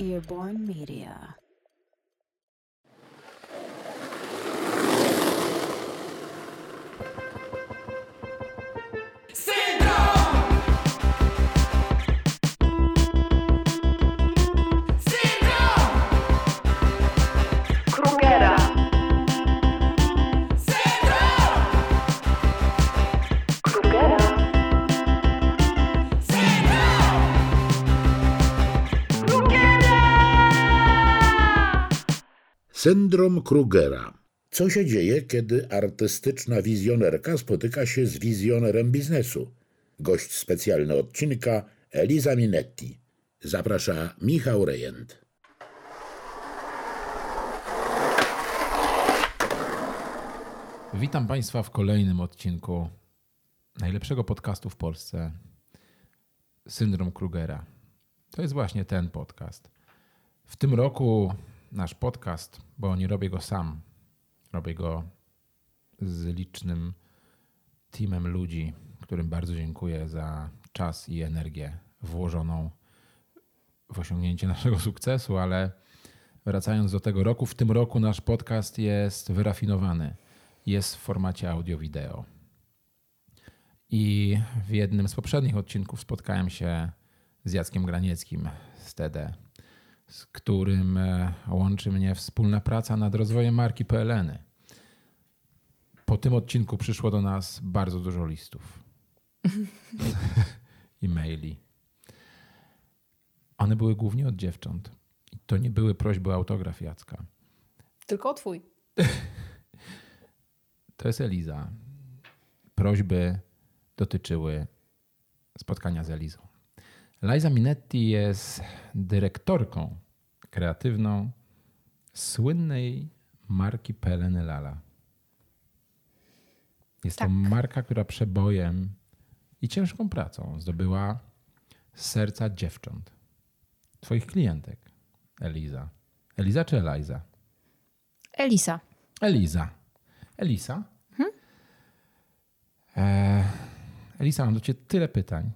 Earborn Media. Syndrom Krugera. Co się dzieje, kiedy artystyczna wizjonerka spotyka się z wizjonerem biznesu? Gość specjalny odcinka Eliza Minetti. Zaprasza Michał Rejent. Witam Państwa w kolejnym odcinku najlepszego podcastu w Polsce Syndrom Krugera. To jest właśnie ten podcast. W tym roku nasz podcast, bo nie robię go sam, robię go z licznym teamem ludzi, którym bardzo dziękuję za czas i energię włożoną w osiągnięcie naszego sukcesu, ale wracając do tego roku, w tym roku nasz podcast jest wyrafinowany. Jest w formacie audio-wideo. I w jednym z poprzednich odcinków spotkałem się z Jackiem Granieckim z TD, z którym e, łączy mnie wspólna praca nad rozwojem marki PLN. Po tym odcinku przyszło do nas bardzo dużo listów i maili. One były głównie od dziewcząt. To nie były prośby o autograf Jacka. Tylko twój. To jest Eliza. Prośby dotyczyły spotkania z Elizą. Liza Minetti jest dyrektorką kreatywną słynnej marki PLN Lala. Jest Tak. to marka, która przebojem i ciężką pracą zdobyła serca dziewcząt, twoich klientek. Eliza. Eliza czy Eliza? Elisa. Eliza. Elisa? E, Elisa, mam do ciebie tyle pytań.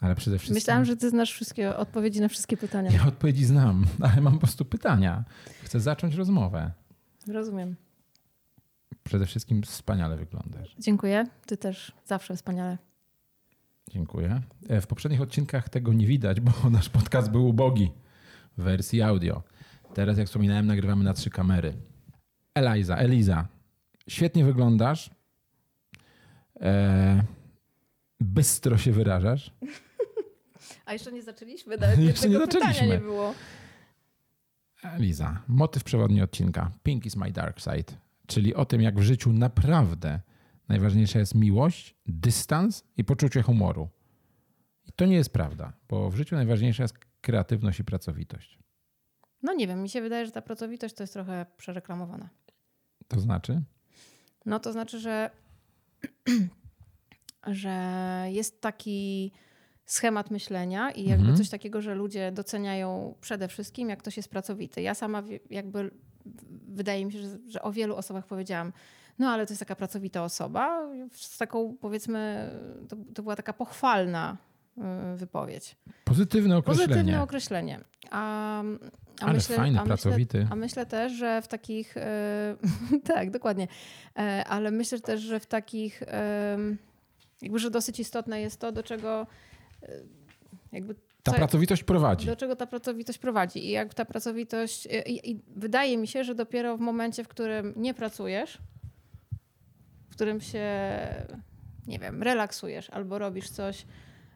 Ale przede wszystkim. Myślałam, że ty znasz wszystkie odpowiedzi na wszystkie pytania. Ja odpowiedzi znam, ale mam po prostu pytania. Chcę zacząć rozmowę. Rozumiem. Przede wszystkim wspaniale wyglądasz. Dziękuję. Ty też zawsze wspaniale. Dziękuję. E, W poprzednich odcinkach tego nie widać, bo nasz podcast był ubogi w wersji audio. Teraz, jak wspominałem, nagrywamy na trzy kamery. Eliza, Eliza, świetnie wyglądasz. E, bystro się wyrażasz. A jeszcze nie zaczęliśmy? Nawet Jeszcze nie zaczęliśmy. nie było. Eliza, motyw przewodni odcinka. Pink is my dark side. Czyli o tym, jak w życiu naprawdę najważniejsza jest miłość, dystans i poczucie humoru. I to nie jest prawda, bo w życiu najważniejsza jest kreatywność i pracowitość. No nie wiem, mi się wydaje, że ta pracowitość to jest trochę przereklamowana. To znaczy? No to znaczy, że, że jest taki schemat myślenia i jakby Mhm. coś takiego, że ludzie doceniają przede wszystkim, jak ktoś jest pracowity. Ja sama jakby wydaje mi się, że, że o wielu osobach powiedziałam, no ale to jest taka pracowita osoba, z taką powiedzmy, to, to była taka pochwalna y, wypowiedź. Pozytywne określenie. Pozytywne określenie. A, a Ale fajny, a pracowity. Myślę, a myślę też, że w takich. e, tak, dokładnie. E, ale myślę też, że w takich. E, jakby, że dosyć istotne jest to, do czego. Jakby Ta co- pracowitość prowadzi. do czego ta pracowitość prowadzi. I jak ta pracowitość. I, I wydaje mi się, że dopiero w momencie, w którym nie pracujesz, w którym się, nie wiem, relaksujesz albo robisz coś,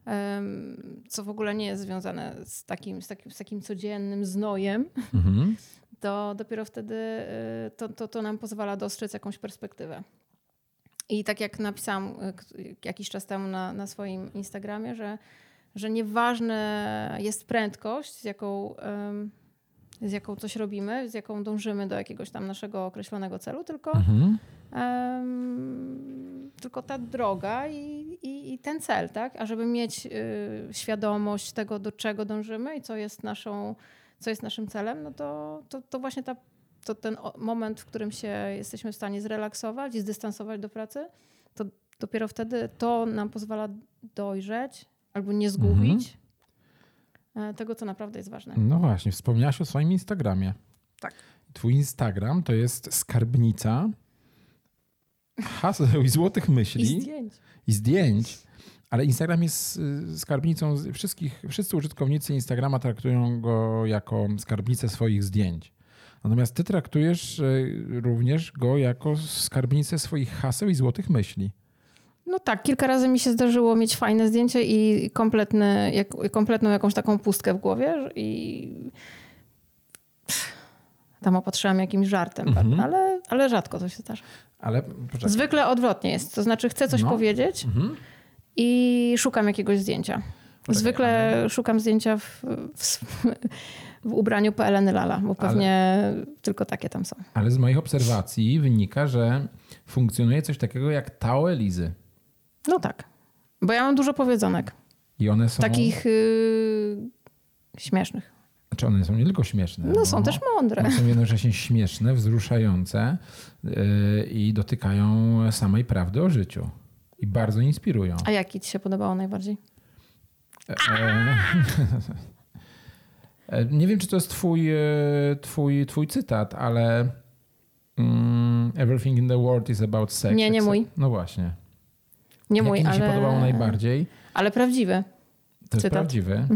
em, co w ogóle nie jest związane z takim, z takim, z takim codziennym znojem, Mhm. to dopiero wtedy y, to, to, to nam pozwala dostrzec jakąś perspektywę. I tak jak napisałam k- jakiś czas temu na, na swoim Instagramie, że, że nieważne jest prędkość, z jaką, z jaką coś robimy, z jaką dążymy do jakiegoś tam naszego określonego celu, tylko, Mhm. em, tylko ta droga i, i, i ten cel, tak? A żeby mieć y, świadomość tego, do czego dążymy i co jest naszą, co jest naszym celem, no to, to, to właśnie ta, to ten moment, w którym się jesteśmy w stanie zrelaksować i zdystansować do pracy, to dopiero wtedy to nam pozwala dojrzeć albo nie zgubić. e, tego, co naprawdę jest ważne. No właśnie, wspomniałaś o swoim Instagramie. Tak. Twój Instagram to jest skarbnica haseł i złotych myśli I zdjęć. i zdjęć. Ale Instagram jest y, skarbnicą wszystkich, wszyscy użytkownicy Instagrama traktują go jako skarbnicę swoich zdjęć. Natomiast ty traktujesz y, również go jako skarbnicę swoich haseł i złotych myśli. No tak, kilka razy mi się zdarzyło mieć fajne zdjęcie i kompletny, jak, kompletną jakąś taką pustkę w głowie i tam opatrzyłam jakimś żartem, Mhm. ale, ale rzadko to się zdarza. Ale poczekaj. Zwykle odwrotnie jest, to znaczy chcę coś No. powiedzieć Mhm. i szukam jakiegoś zdjęcia. Zwykle szukam zdjęcia w, w, w ubraniu PLN Lala, bo pewnie tylko takie tam są. Ale z moich obserwacji wynika, że funkcjonuje coś takiego jak Tao Elizy. No tak, bo ja mam dużo powiedzonek, I one są. takich yy, śmiesznych. Znaczy one są nie tylko śmieszne. No są też mądre. One są jednocześnie śmieszne, wzruszające yy, i dotykają samej prawdy o życiu. I bardzo inspirują. A jaki ci się podobało najbardziej? E, e, nie wiem, czy to jest twój, e, twój, twój cytat, ale mm, everything in the world is about sex. Nie, nie mój. No właśnie. Nie Jaki mój, mi ale... się podobało najbardziej? Ale prawdziwy. To jest Cytat. prawdziwy.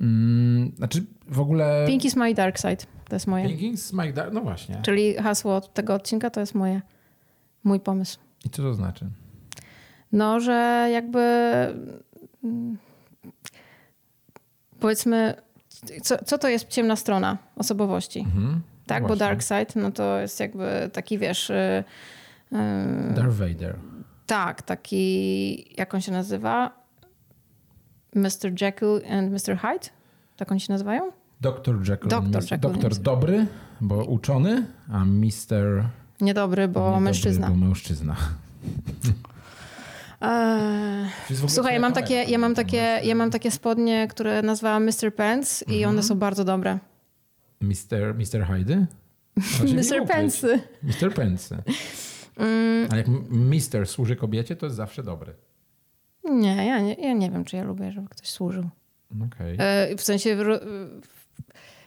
Mm, znaczy w ogóle... Pink is my dark side. To jest moje. Pink is my dark... No właśnie. Czyli hasło tego odcinka to jest moje, mój pomysł. I co to znaczy? No, że jakby powiedzmy, co, co to jest ciemna strona osobowości? Mhm. Tak, bo dark side, no to jest jakby taki, wiesz, y, y, Darth Vader. tak, taki, jak on się nazywa? Mr. Jekyll and Mr. Hyde? Tak oni się nazywają? Dr. Jekyll. Mr. Jekyll Doktor Mr. dobry, bo uczony, a Mister... Niedobry, bo niedobry, mężczyzna. Bo mężczyzna. Eee, Słuchaj, mam, takie, ja, mam takie, ja mam takie spodnie, które nazwałam Mr. Pants i Mhm. one są bardzo dobre. Mister, Mister Hyde? Mr. Pensy. Mister Pensy. Mm, Ale jak mister służy kobiecie, to jest zawsze dobry. nie, ja nie, ja nie wiem, czy ja lubię, żeby ktoś służył. Okej. E, w sensie,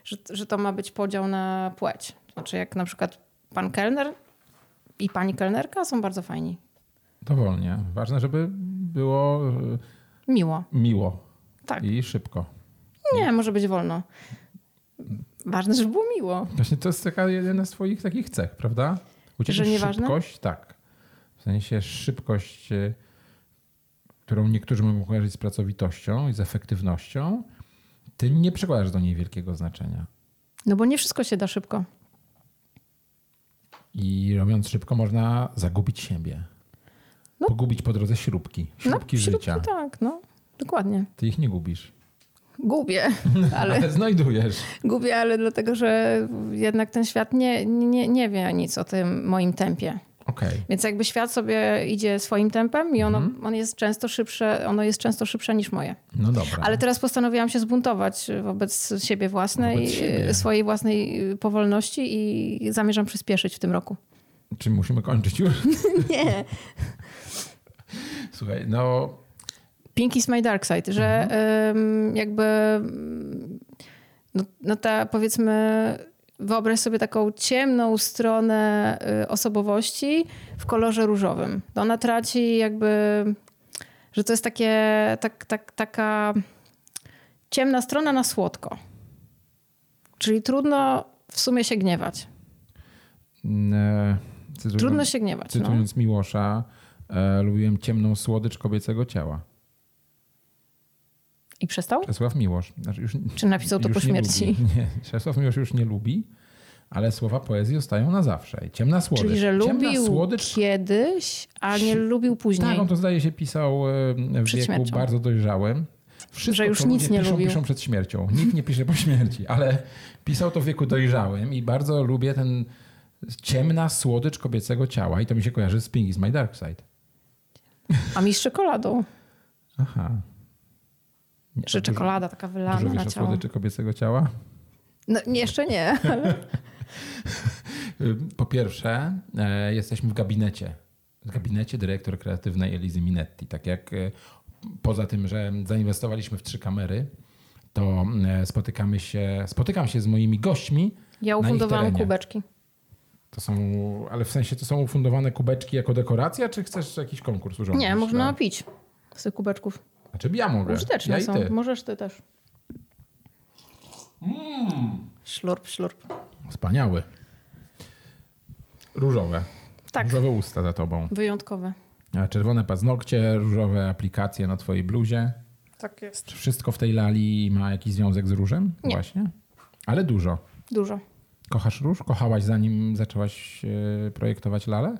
że, że to ma być podział na płeć. Znaczy jak na przykład pan kelner i pani kelnerka są bardzo fajni. Dowolnie. Ważne, żeby było e, Miło. miło Tak. i szybko. Nie, może być wolno. Ważne, żeby było miło. Właśnie to jest taka jedna z twoich takich cech, prawda? U ciebie Że nieważne? szybkość, tak. W sensie szybkość, e, którą niektórzy mogą kojarzyć z pracowitością i z efektywnością, ty nie przykładasz do niej wielkiego znaczenia. No bo nie wszystko się da szybko. I robiąc szybko można zagubić siebie. No. Pogubić po drodze śrubki. Śrubki no, życia. Tak, no. Dokładnie. Ty ich nie gubisz. Gubię, ale... Ale znajdujesz. Gubię, ale dlatego, że jednak ten świat nie, nie, nie wie nic o tym moim tempie. Okej. Więc jakby świat sobie idzie swoim tempem i ono, Mhm. on jest często szybsze, ono jest często szybsze niż moje. No dobra. Ale teraz postanowiłam się zbuntować wobec siebie własnej, Wobec siebie. swojej własnej powolności i zamierzam przyspieszyć w tym roku. Czy musimy kończyć już? Nie. Słuchaj, no Pink is my dark side, że Mhm. jakby mm, no, no ta powiedzmy wyobraź sobie taką ciemną stronę y, osobowości w kolorze różowym. To ona traci jakby, że to jest takie, tak, tak, taka ciemna strona na słodko. Czyli trudno w sumie się gniewać. e, cytując, Trudno się gniewać. No. cytując Miłosza, e, lubiłem ciemną słodycz kobiecego ciała. I przestał? Czesław Miłosz. Znaczy już, Czy napisał to po nie śmierci? Lubi. Nie, Czesław Miłosz już nie lubi, ale słowa poezji zostają na zawsze. Ciemna słodycz. Czyli, że Ciemna lubił słodycz kiedyś, a nie lubił później. Tak, on to zdaje się pisał e, w Przed wieku śmiercią. bardzo dojrzałym. Wszystko, Że już nic nie piszą, lubił. piszą przed śmiercią. Nikt nie pisze po śmierci, ale pisał to w wieku dojrzałym i bardzo lubię ten ciemna słodycz kobiecego ciała i to mi się kojarzy z Pink is my dark side. A mi z czekoladą. Aha. Nie, Że dużo- czekolada taka wylana Dużo na wiesz o ciało. słodyczy kobiecego ciała? No, jeszcze nie. Ale... Po pierwsze, e, jesteśmy w gabinecie. W gabinecie dyrektor kreatywnej Elizy Minetti. Tak jak e, poza tym, że zainwestowaliśmy w trzy kamery, to e, spotykamy się, spotykam się z moimi gośćmi. Ja na ufundowałam kubeczki. To są, ale w sensie to są ufundowane kubeczki jako dekoracja, czy chcesz jakiś konkurs urządzić? Nie, można dla- pić z tych kubeczków. Znaczy ja mogę. Użyteczne ja są. ty. Możesz ty też. Mm. Szlurp, szlurp. Wspaniały. Różowe. Tak, Różowe usta za tobą. wyjątkowe. A Czerwone paznokcie, różowe aplikacje na twojej bluzie. Tak jest. Czy wszystko w tej lali ma jakiś związek z różem? Nie. Właśnie. Ale dużo. Dużo. Kochasz róż? Kochałaś zanim zaczęłaś e, projektować lalę?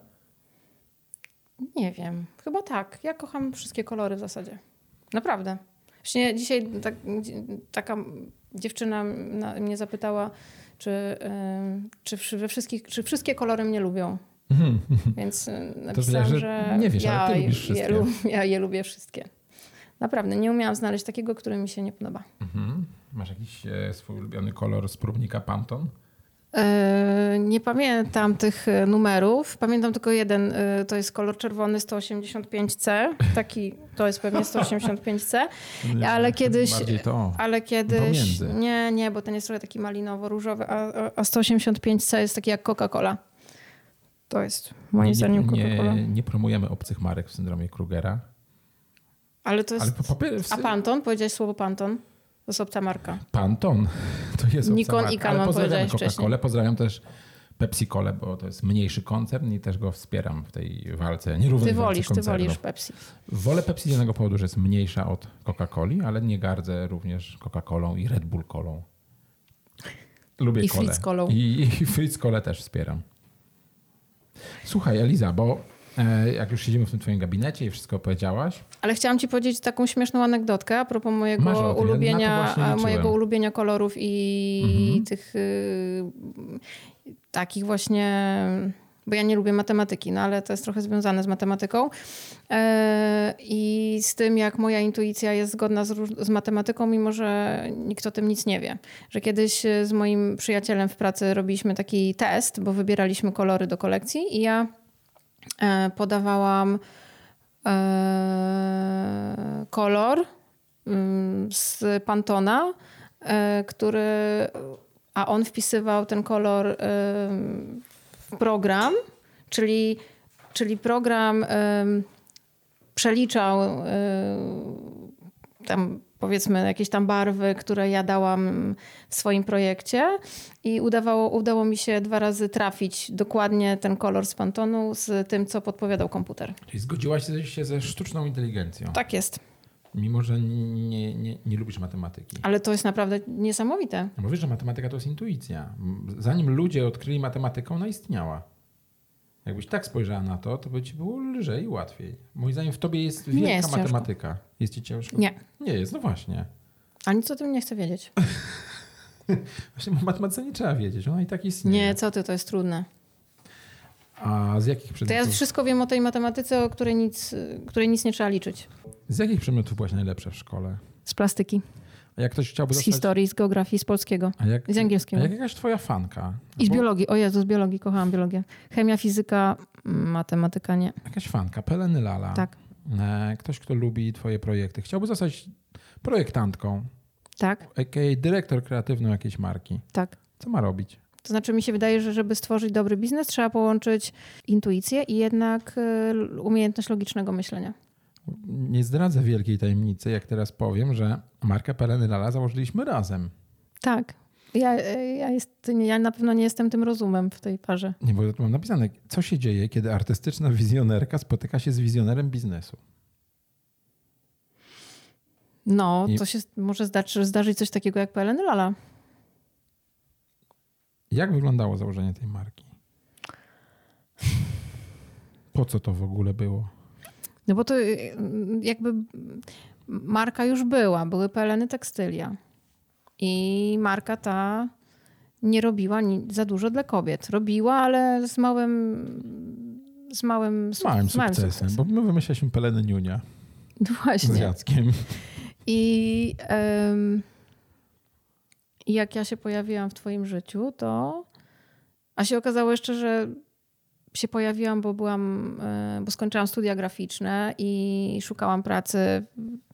Nie wiem. Chyba tak. Ja kocham wszystkie kolory w zasadzie. Naprawdę. Właśnie dzisiaj tak, taka dziewczyna na, mnie zapytała, czy, ym, czy, we wszystkich, czy wszystkie kolory mnie lubią. Więc y, napisałam, że że nie wiesz, ale ja, ty lubisz je, wszystkie. lu- ja je lubię wszystkie. Naprawdę. Nie umiałam znaleźć takiego, który mi się nie podoba. Mhm. Masz jakiś e, swój ulubiony kolor z próbnika Pantone? E, Nie pamiętam tych e, numerów. Pamiętam tylko jeden. e, To jest kolor czerwony 185C. Taki to jest pewnie 185C. Ale kiedyś. Ale kiedyś. Nie, nie, bo ten jest trochę taki malinowo-różowy, a, a- a 185C jest taki jak Coca-Cola. To jest moim nie, zdaniem nie, Coca-Cola. nie, nie promujemy obcych marek w syndromie Krugera. Ale to jest. Ale po, po, w, A Panton? Powiedziałeś słowo Panton? To jest obca marka. Pantone to jest obca Nikon marka. i Canon powiedziałeś Coca-Colę, pozdrawiam też Pepsi-Colę, bo to jest mniejszy koncern i też go wspieram w tej walce. Nierównej Ty wolisz, ty wolisz Pepsi. Wolę Pepsi z jednego powodu, że jest mniejsza od Coca-Coli, ale nie gardzę również Coca-Colą i Red Bull Colą. Lubię I. Fritz Colą. I, I Fritz Colę też wspieram. Słuchaj, Eliza, bo jak już siedzimy w tym twoim gabinecie i wszystko powiedziałaś, Ale chciałam ci powiedzieć taką śmieszną anegdotkę a propos mojego ja ulubienia, właśnie a, liczyłem. mojego ulubienia kolorów i Mhm. tych y, takich właśnie, bo ja nie lubię matematyki, no ale to jest trochę związane z matematyką e, i z tym, jak moja intuicja jest zgodna z, z matematyką, mimo że nikt o tym nic nie wie. Że kiedyś e, z moim przyjacielem w pracy robiliśmy taki test, bo wybieraliśmy kolory do kolekcji i ja e, podawałam e, kolor mm, z Pantona, e, który, a on wpisywał ten kolor e, w program, czyli, czyli program e, przeliczał e, tam powiedzmy jakieś tam barwy, które ja dałam w swoim projekcie i udawało, udało mi się dwa razy trafić dokładnie ten kolor z Pantonu z tym, co podpowiadał komputer. czyli zgodziłaś się ze sztuczną inteligencją, Tak jest. mimo że nie, nie, nie lubisz matematyki. Ale to jest naprawdę niesamowite. Bo wiesz, że matematyka to jest intuicja. Zanim ludzie odkryli matematykę, ona istniała. Jakbyś tak spojrzała na to, to by ci było lżej i łatwiej. Moim zdaniem w tobie jest Nie wielka jest ciężko. matematyka. Jest ci ciężko? Nie. Nie jest, no właśnie. A nic o tym nie chcę wiedzieć. Właśnie o matematyce nie trzeba wiedzieć, ona i tak istnieje. Nie, co ty, to jest trudne. A z jakich To ja przedmiotów, wszystko wiem o tej matematyce, o której nic, której nic nie trzeba liczyć. z jakich przedmiotów byłaś najlepsza w szkole? Z plastyki, jak ktoś chciałby z dostać... historii, z geografii, z polskiego. Jak, z angielskiego. A jak jakaś twoja fanka? I z Albo biologii. O Jezu, z biologii, kochałam biologię. Chemia, fizyka, matematyka nie. Jakaś fanka, Peleny Lala. Tak, E, Ktoś, kto lubi twoje projekty. Chciałby zostać projektantką, tak, a.k.a. dyrektor kreatywny jakiejś marki. tak. Co ma robić? To znaczy mi się wydaje, że żeby stworzyć dobry biznes, trzeba połączyć intuicję i jednak y, umiejętność logicznego myślenia. Nie zdradzę wielkiej tajemnicy, jak teraz powiem, że markę Peleny Lala założyliśmy razem. Tak. Ja, ja, jest, ja na pewno nie jestem tym rozumem w tej parze. Nie, bo tu mam napisane, co się dzieje, kiedy artystyczna wizjonerka spotyka się z wizjonerem biznesu. No, I- to się może zdarzy, zdarzyć coś takiego jak PLN Lala. Jak wyglądało założenie tej marki? Po co to w ogóle było? No bo to y, jakby marka już była, były peleny tekstylia. I marka ta nie robiła za dużo dla kobiet. Robiła, ale z małym z małym, Z małym z małym sukcesem, bo my wymyśliliśmy Peleny Niunia No z właśnie. Jackiem. I i jak ja się pojawiłam w twoim życiu, to a się okazało jeszcze, że się pojawiłam, bo byłam, e, bo skończyłam studia graficzne i szukałam pracy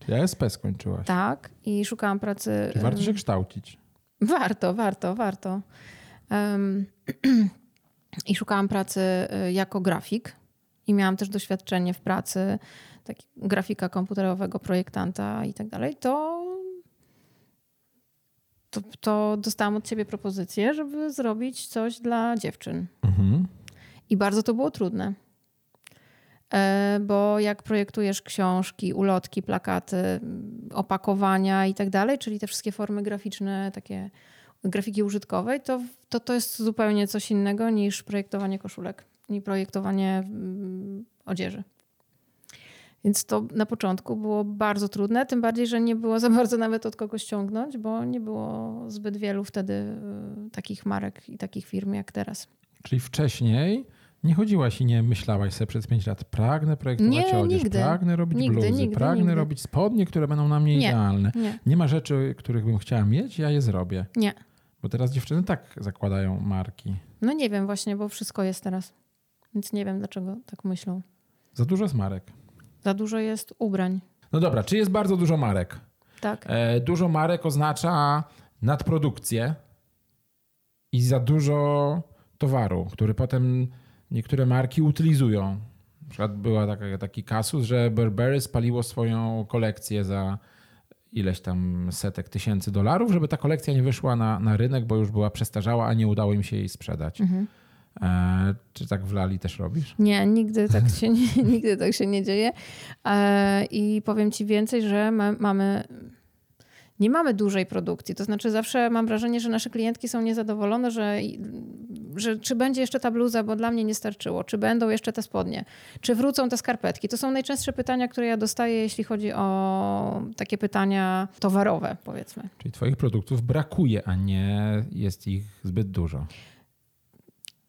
Ja SP skończyłaś. Tak, i szukałam pracy. Czy warto się kształcić? Warto, warto, warto. I szukałam pracy y, jako grafik. I miałam też doświadczenie w pracy taki, grafika komputerowego, projektanta i tak dalej. To, to, to dostałam od ciebie propozycję, żeby zrobić coś dla dziewczyn. Mhm. I bardzo to było trudne. E, Bo jak projektujesz książki, ulotki, plakaty, opakowania i tak dalej, czyli te wszystkie formy graficzne, takie grafiki użytkowej, to, to to jest zupełnie coś innego niż projektowanie koszulek i projektowanie mm, odzieży. Więc to na początku było bardzo trudne, tym bardziej, że nie było za bardzo nawet od kogo ściągnąć, bo nie było zbyt wielu wtedy y, takich marek i takich firm jak teraz. Czyli wcześniej nie chodziłaś i nie myślałaś sobie przez 5 lat, pragnę projektować Nie, odzież, nigdy. pragnę robić Nigdy, bluzy, nigdy, pragnę nigdy. robić spodnie, które będą na mnie Nie. idealne. Nie, Nie ma rzeczy, których bym chciała mieć, ja je zrobię. nie. Bo teraz dziewczyny tak zakładają marki. No nie wiem właśnie, bo wszystko jest teraz. Więc nie wiem, dlaczego tak myślą. Za dużo jest marek. Za dużo jest ubrań. No dobra, czy jest bardzo dużo marek? Tak. E, dużo marek oznacza nadprodukcję i za dużo towaru, który potem niektóre marki utylizują. Na przykład była taka, taki kasus, że Burberry spaliło swoją kolekcję za ileś tam setek tysięcy dolarów, żeby ta kolekcja nie wyszła na, na rynek, bo już była przestarzała, a nie udało im się jej sprzedać. Mhm. E, czy tak w Lali też robisz? Nie, nigdy tak się nie, nigdy tak się nie dzieje. E, I powiem ci więcej, że ma, mamy. Nie mamy dużej produkcji. To znaczy, zawsze mam wrażenie, że nasze klientki są niezadowolone, że, że czy będzie jeszcze ta bluza, bo dla mnie nie starczyło, czy będą jeszcze te spodnie, czy wrócą te skarpetki. To są najczęstsze pytania, które ja dostaję, jeśli chodzi o takie pytania towarowe, powiedzmy. Czyli twoich produktów brakuje, a nie jest ich zbyt dużo.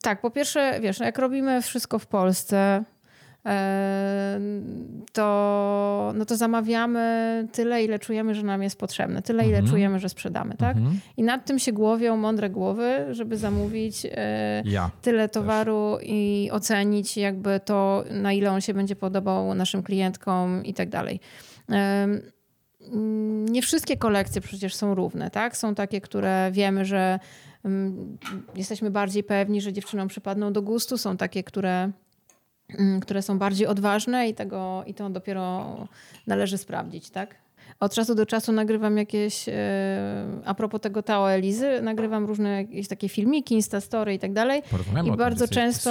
Tak, po pierwsze, wiesz, jak robimy wszystko w Polsce, to, no to zamawiamy tyle, ile czujemy, że nam jest potrzebne, tyle, ile Mhm. czujemy, że sprzedamy, tak? Mhm. I nad tym się głowią mądre głowy, żeby zamówić e, Ja. tyle towaru i ocenić jakby to, na ile on się będzie podobał naszym klientkom i tak dalej. Mm, Nie wszystkie kolekcje przecież są równe, tak? Są takie, które wiemy, że mm, jesteśmy bardziej pewni, że dziewczynom przypadną do gustu. Są takie, które, które są bardziej odważne i, tego, i to dopiero należy sprawdzić, tak? Od czasu do czasu nagrywam jakieś, e, a propos tego Tao Elizy, nagrywam różne jakieś takie filmiki, instastory i tak dalej. I bardzo często,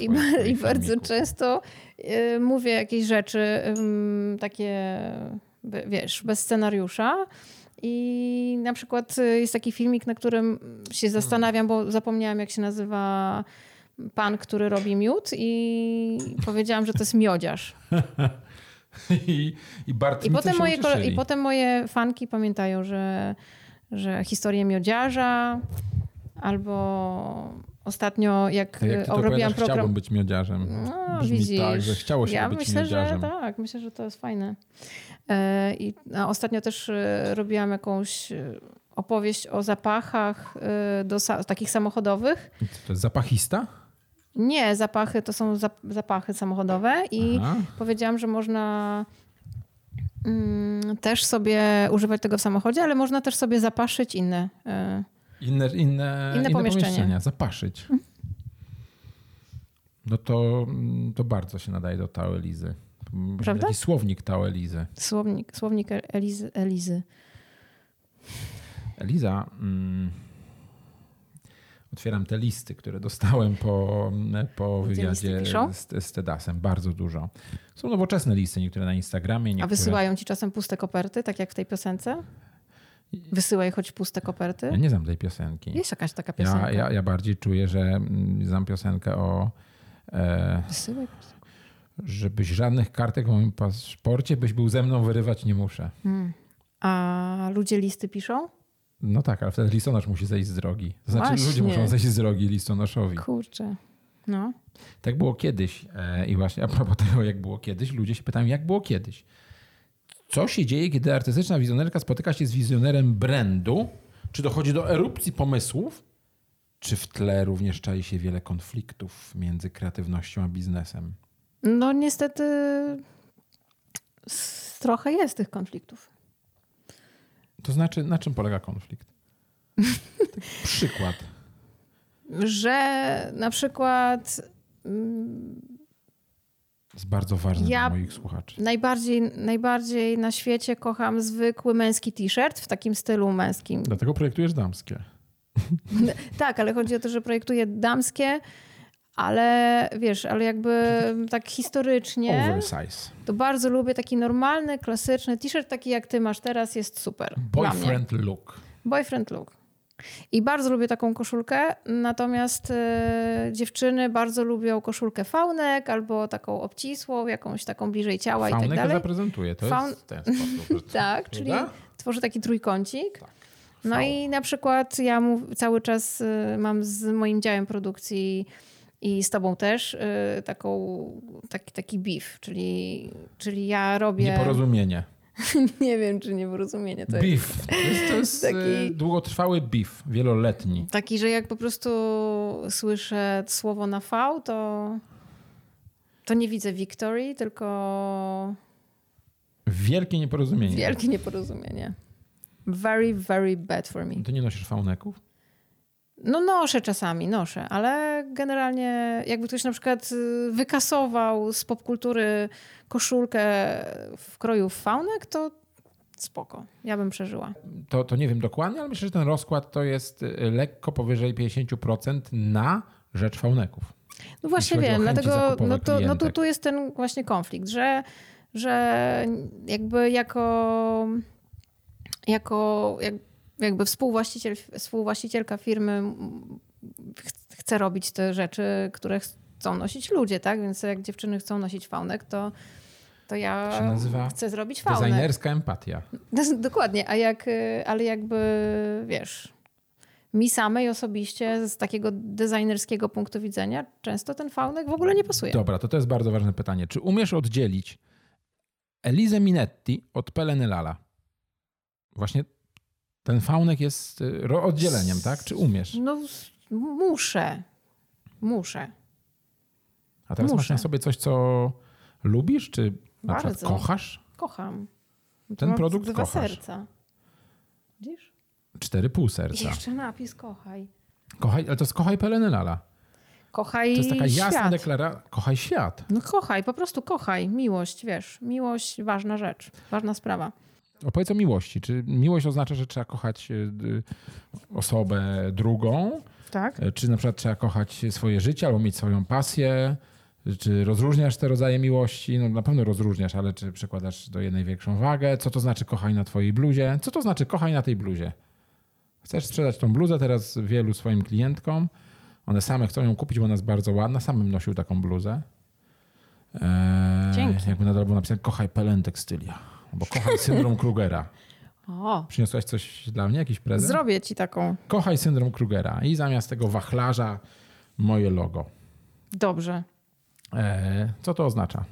i, i bardzo często e, mówię jakieś rzeczy takie, wiesz, bez scenariusza. I na przykład y, jest taki filmik, na którym się zastanawiam, bo zapomniałam, jak się nazywa pan, który robi miód, i powiedziałam, że to jest miodziarz. I, i bardzo I potem, moje. I potem moje fanki pamiętają, że, że historię miodziarza albo ostatnio jak, jak ty to robiłam program... chciałbym być miodziarzem. No, Brzmi widzisz. tak, że chciało się ja być myślę, miodziarzem. Że tak, myślę, że to jest fajne. E, I ostatnio też e, robiłam jakąś e, opowieść o zapachach e, do takich samochodowych. To jest zapachista? Nie, zapachy to są zap- zapachy samochodowe i Aha. powiedziałam, że można mm, też sobie używać tego w samochodzie, ale można też sobie zapaszyć inne. e, Inne, inne, inne, pomieszczenie. pomieszczenia, zapaszyć. No to, mm, to bardzo się nadaje do Tao Elizy. Prawda? Taki słownik Tao Elizy. Słownik, słownik Elizy. Elizy. Eliza, mm, otwieram te listy, które dostałem po, po wywiadzie z, z Tedasem. Bardzo dużo. Są nowoczesne listy, niektóre na Instagramie, A niektóre... wysyłają ci czasem puste koperty, tak jak w tej piosence? Wysyłaj choć puste koperty. Ja nie znam tej piosenki. Jest jakaś taka piosenka. Ja, ja, ja bardziej czuję, że mm, znam piosenkę o... E, Wysyłaj żebyś żadnych kartek w moim paszporcie, byś był ze mną, wyrywać nie muszę. Hmm. A ludzie listy piszą? No tak, ale wtedy listonosz musi zejść z drogi. To znaczy ludzie Właśnie. muszą zejść z drogi listonoszowi. Kurczę. No. Tak było kiedyś. E, I właśnie a propos tego, jak było kiedyś, ludzie się pytają, jak było kiedyś. Co się dzieje, kiedy artystyczna wizjonerka spotyka się z wizjonerem brandu? Czy dochodzi do erupcji pomysłów? Czy w tle również czai się wiele konfliktów między kreatywnością a biznesem? No niestety Trochę jest tych konfliktów. To znaczy, na czym polega konflikt? Taki przykład. Że na przykład mm, Jest bardzo ważny Ja- dla moich słuchaczy. najbardziej, najbardziej na świecie kocham zwykły męski t-shirt w takim stylu męskim. Dlatego projektujesz damskie. Tak, ale chodzi o to, że projektuję damskie, ale wiesz, ale jakby tak historycznie, Oversize. to bardzo lubię taki normalny, klasyczny t-shirt, taki jak ty masz teraz, jest super. Boyfriend look. Boyfriend look. I bardzo lubię taką koszulkę, natomiast e, dziewczyny bardzo lubią koszulkę faunek albo taką obcisłą, jakąś taką bliżej ciała i tak dalej. zaprezentuje. To Faun- jest ten sposób. Tak, czyli tworzę taki trójkącik. Tak. No i na przykład ja mów, cały czas y, mam z moim działem produkcji i z tobą też y, taką, taki, taki beef, czyli, czyli ja robię... Nieporozumienie. Nie wiem, czy nieporozumienie to jest. Beef. To jest, jest Taki- długotrwały beef, wieloletni. Taki, że jak po prostu słyszę słowo na V, to, to nie widzę Victory, tylko Wielkie nieporozumienie. wielkie nieporozumienie. Very, very bad for me. Ty nie nosisz fauneków? No noszę czasami, noszę, ale generalnie jakby ktoś na przykład y, wykasował z popkultury koszulkę w kroju faunek, to spoko. Ja bym przeżyła. To, to nie wiem dokładnie, ale myślę, że ten rozkład to jest e, lekko powyżej 50% na rzecz fauneków. No właśnie wiem, dlatego no to, no to tu jest ten właśnie konflikt, że, że jakby jako, jako jak, jakby współwłaściciel, współwłaścicielka firmy ch- chce robić te rzeczy, które chcą nosić ludzie, tak? Więc jak dziewczyny chcą nosić faunek, to, to ja To się nazywa chcę zrobić faunek. Designerska empatia. Dokładnie, a jak, y, ale jakby wiesz, mi samej osobiście z takiego designerskiego punktu widzenia często ten faunek w ogóle nie pasuje. Dobra, to to jest bardzo ważne pytanie. Czy umiesz oddzielić Elizę Minetti od Peleny Lala? Właśnie ten faunek jest y, oddzieleniem, tak? Czy umiesz? No muszę, muszę. A teraz masz muszę. na sobie coś, co lubisz, czy na przykład Bardzo. kochasz? Kocham. Ten mam produkt dwa kochasz. serca. Widzisz? Cztery pół I serca. jeszcze napis kochaj. Kochaj, ale to jest kochaj Pelenę Lala. Kochaj To jest taka jasna świat. deklaracja. Kochaj świat. No kochaj, po prostu kochaj. Miłość, wiesz. Miłość, ważna rzecz. Ważna sprawa. Opowiedz o miłości. Czy miłość oznacza, że trzeba kochać y, osobę drugą? Tak? E, Czy na przykład trzeba kochać swoje życie albo mieć swoją pasję? Czy rozróżniasz te rodzaje miłości? No na pewno rozróżniasz, ale czy przykładasz do jednej większą wagę? Co to znaczy kochaj na twojej bluzie? Co to znaczy kochaj na tej bluzie? Chcesz sprzedać tą bluzę teraz wielu swoim klientkom. One same chcą ją kupić, bo ona jest bardzo ładna. Sam bym nosił taką bluzę. Eee, Dzięki. Jakby nadal było napisane kochaj Pelen Tekstylia. Albo kochaj syndrom Krugera. O, Przyniosłaś coś dla mnie? Jakiś prezent? zrobię ci taką. Kochaj syndrom Krugera. I zamiast tego wachlarza moje logo. Dobrze. Eee, co to oznacza?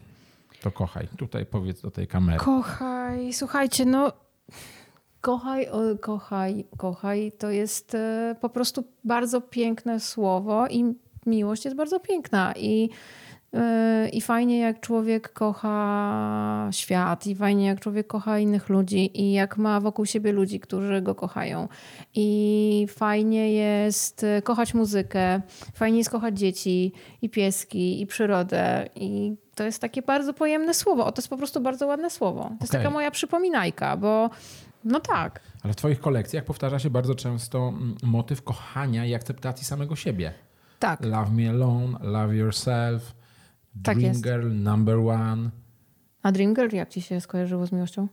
To kochaj. Tutaj powiedz do tej kamery. Kochaj, słuchajcie, no kochaj, o, kochaj, kochaj, to jest e, po prostu bardzo piękne słowo i miłość jest bardzo piękna i, i fajnie jak człowiek kocha świat i fajnie jak człowiek kocha innych ludzi i jak ma wokół siebie ludzi, którzy go kochają i fajnie jest kochać muzykę, fajnie jest kochać dzieci i pieski i przyrodę i to jest takie bardzo pojemne słowo. O, to jest po prostu bardzo ładne słowo. To jest Okej. taka moja przypominajka, bo no tak, Ale w twoich kolekcjach powtarza się bardzo często mm, motyw kochania i akceptacji samego siebie. tak. Love me alone, love yourself, Tak dream jest. girl, number one. A Dream Girl jak ci się skojarzyło z miłością?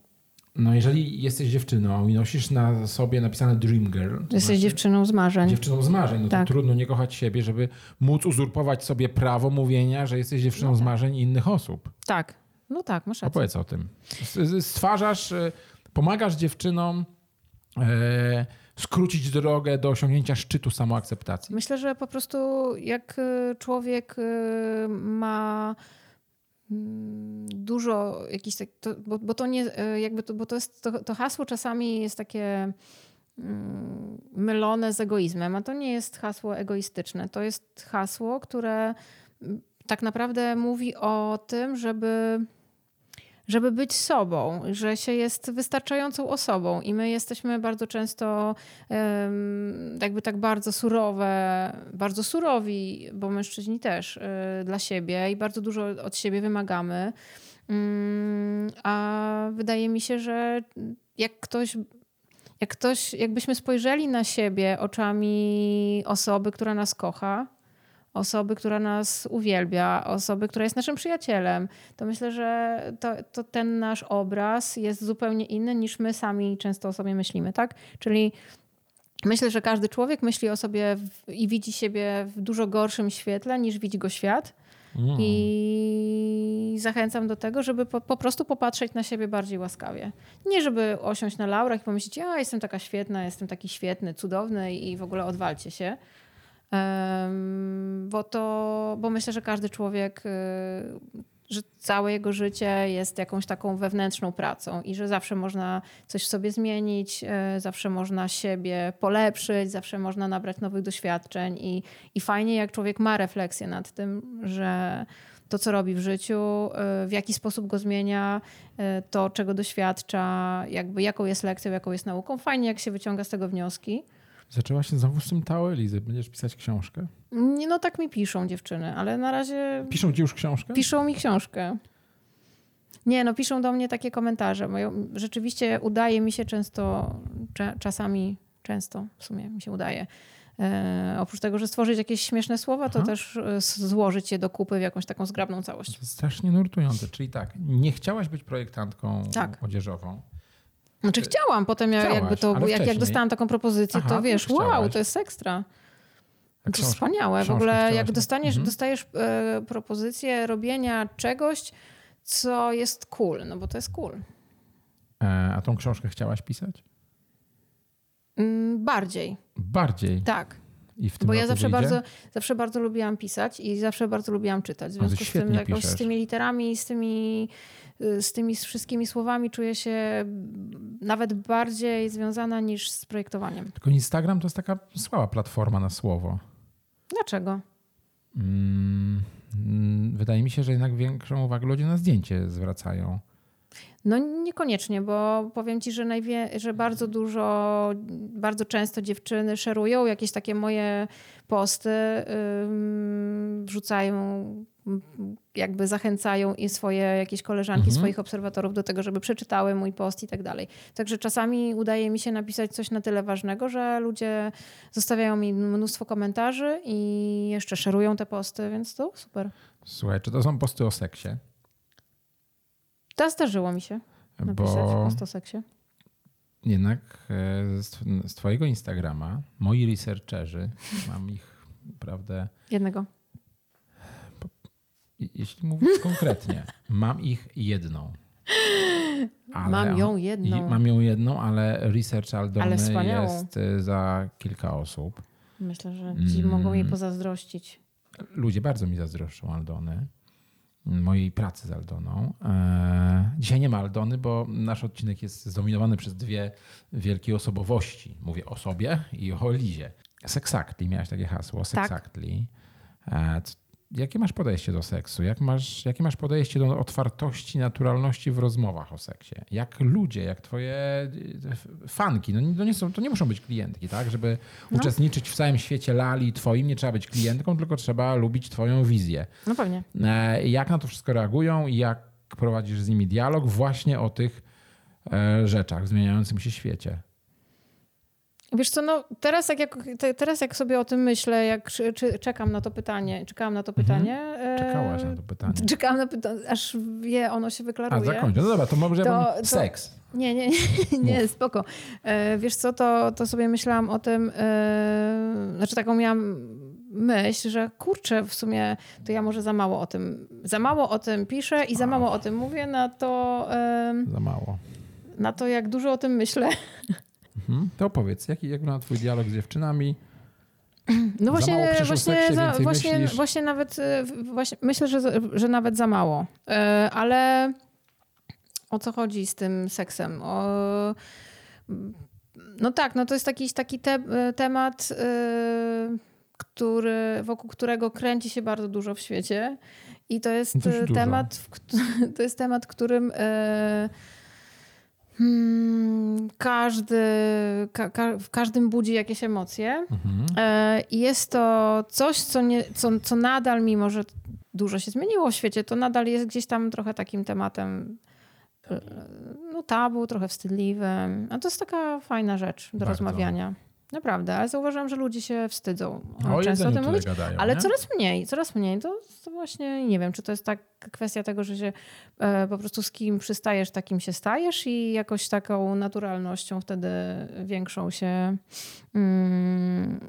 No jeżeli jesteś dziewczyną i nosisz na sobie napisane dream girl, Jesteś znaczy dziewczyną z marzeń. dziewczyną z marzeń, no Tak. to trudno nie kochać siebie, żeby móc uzurpować sobie prawo mówienia, że jesteś dziewczyną z marzeń innych osób. Tak. No tak, masz rację. Opowiedz o tym. Stwarzasz, e, pomagasz dziewczynom e, skrócić drogę do osiągnięcia szczytu samoakceptacji. Myślę, że po prostu jak y, człowiek y, ma mm, dużo jakichś tak, to, bo, bo to nie y, jakby to, bo to jest to, to hasło czasami jest takie mm, mylone z egoizmem, a to nie jest hasło egoistyczne. To jest hasło, które mm, tak naprawdę mówi o tym, żeby żeby być sobą, że się jest wystarczającą osobą i my jesteśmy bardzo często jakby tak bardzo surowe, bardzo surowi, bo mężczyźni też y, dla siebie i bardzo dużo od siebie wymagamy. Mm, A wydaje mi się, że jak ktoś jak ktoś, jakbyśmy spojrzeli na siebie oczami osoby, która nas kocha, osoby, która nas uwielbia, osoby, która jest naszym przyjacielem, to myślę, że to, to ten nasz obraz jest zupełnie inny niż my sami często o sobie myślimy, tak? Czyli myślę, że każdy człowiek myśli o sobie w, i widzi siebie w dużo gorszym świetle niż widzi go świat. Mm. I zachęcam do tego, żeby po, po prostu popatrzeć na siebie bardziej łaskawie. Nie żeby osiąść na laurach i pomyśleć, ja jestem taka świetna, jestem taki świetny, cudowny i w ogóle odwalcie się. Bo to, bo myślę, że każdy człowiek, y, że całe jego życie jest jakąś taką wewnętrzną pracą i że zawsze można coś w sobie zmienić, y, zawsze można siebie polepszyć, zawsze można nabrać nowych doświadczeń i, i fajnie jak człowiek ma refleksję nad tym, że to, co robi w życiu, y, w jaki sposób go zmienia, to, czego doświadcza, jakby jaką jest lekcją, jaką jest nauką. Fajnie, jak się wyciąga z tego wnioski. Zaczęła się znowu z tym Tao Elizy. Będziesz pisać książkę? Nie, No tak mi piszą dziewczyny, ale na razie Piszą ci już książkę? piszą mi książkę. Nie, no piszą do mnie takie komentarze. Rzeczywiście udaje mi się często, czasami, często w sumie mi się udaje. E, oprócz tego, że stworzyć jakieś śmieszne słowa, to Aha. też e, złożyć je do kupy w jakąś taką zgrabną całość. To jest strasznie nurtujące. Czyli tak, nie chciałaś być projektantką Tak. odzieżową. Znaczy chciałam, potem ja, Chciałaś, jakby to, jak, jak dostałam taką propozycję, Aha, to to wiesz, wow, to jest ekstra. To książkę- wspaniałe. W ogóle jak dostaniesz, Mhm. dostajesz e, propozycję robienia czegoś, co jest cool, no bo to jest cool. E, a tą książkę chciałaś pisać? Mm, bardziej, Bardziej. tak. I w tym Bo ja zawsze wyjdzie? bardzo, zawsze bardzo lubiłam pisać i zawsze bardzo lubiłam czytać. W związku z tym jakoś z tymi literami, z tymi, y, z tymi wszystkimi słowami czuję się nawet bardziej związana niż z projektowaniem. Tylko Instagram to jest taka słaba platforma na słowo. Dlaczego? Mm, mm, wydaje mi się, że jednak większą uwagę ludzie na zdjęcie zwracają. No niekoniecznie, bo powiem ci, że, najwie- że bardzo dużo, bardzo często dziewczyny szerują jakieś takie moje posty, ym, wrzucają, jakby zachęcają i swoje jakieś koleżanki, Mhm. swoich obserwatorów do tego, żeby przeczytały mój post i tak dalej. Także czasami udaje mi się napisać coś na tyle ważnego, że ludzie zostawiają mi mnóstwo komentarzy i jeszcze szerują te posty, więc to super. Słuchaj, czy to są posty o seksie? To zdarzyło mi się napisać Bo post o seksie. jednak e, z, z twojego Instagrama moi researcherzy, mam ich naprawdę, Jednego. Jeśli mówić konkretnie, mam ich jedną. Ale- Mam ją jedną. Mam ją jedną, ale research Aldony Ale jest e, za kilka osób. Myślę, że ci Mm. mogą jej pozazdrościć. Ludzie bardzo mi zazdroszczą Aldony, mojej pracy z Aldoną. E, Dzisiaj nie ma Aldony, bo nasz odcinek jest zdominowany przez dwie wielkie osobowości. Mówię o sobie i o Lizie. Sexactly, miałaś takie hasło, Tak. Sexactly. C- Jakie masz podejście do seksu? Jak masz, jakie masz podejście do otwartości, naturalności w rozmowach o seksie? Jak ludzie, jak twoje e, fanki, no to nie, są, to nie muszą być klientki, tak? Żeby No. uczestniczyć w całym świecie lali twoim, nie trzeba być klientką, tylko trzeba lubić twoją wizję. No pewnie. E, Jak na to wszystko reagują i jak prowadzisz z nimi dialog właśnie o tych e, rzeczach w zmieniającym się świecie? Wiesz co, no teraz jak, jak, te- teraz jak sobie o tym myślę, jak czy, czy czekam na to pytanie, czekałam na to pytanie. e, Mhm. Czekałaś na to pytanie. Czekałam na pytanie, aż wie, ono się A, wyklaruje. zakończę. No dobra, to może To- to- seks. Nie, nie, nie, nie spoko. E, wiesz co, to, to sobie myślałam o tym, e, znaczy taką miałam myśl, że kurczę, w sumie to ja może za mało o tym, za mało o tym piszę i za mało o tym mówię, na to, Za mało. na to jak dużo o tym myślę. Mhm. To opowiedz, jaki jak wygląda twój dialog z dziewczynami? No właśnie, właśnie, seksie, za, właśnie, myślisz. właśnie nawet, e, właśnie, myślę, że, że nawet za mało. E, Ale o co chodzi z tym seksem? O, no tak, no to jest jakiś taki te, temat, e, który, wokół którego kręci się bardzo dużo w świecie. I to jest Dość temat, w, to jest temat, którym e, hmm, każdy, ka, ka, w każdym budzi jakieś emocje. Mhm. E, I jest to coś, co, nie, co, co nadal, mimo że dużo się zmieniło w świecie, to nadal jest gdzieś tam trochę takim tematem e, no tabu, trochę wstydliwym. A to jest taka fajna rzecz do Bardzo. rozmawiania. Naprawdę, ale zauważyłam, że ludzie się wstydzą O często o tym mówić. gadają, Ale nie? coraz mniej, coraz mniej. To, to właśnie nie wiem, czy to jest tak kwestia tego, że się e, po prostu z kim przystajesz, takim się stajesz i jakoś taką naturalnością wtedy większą się. Mm,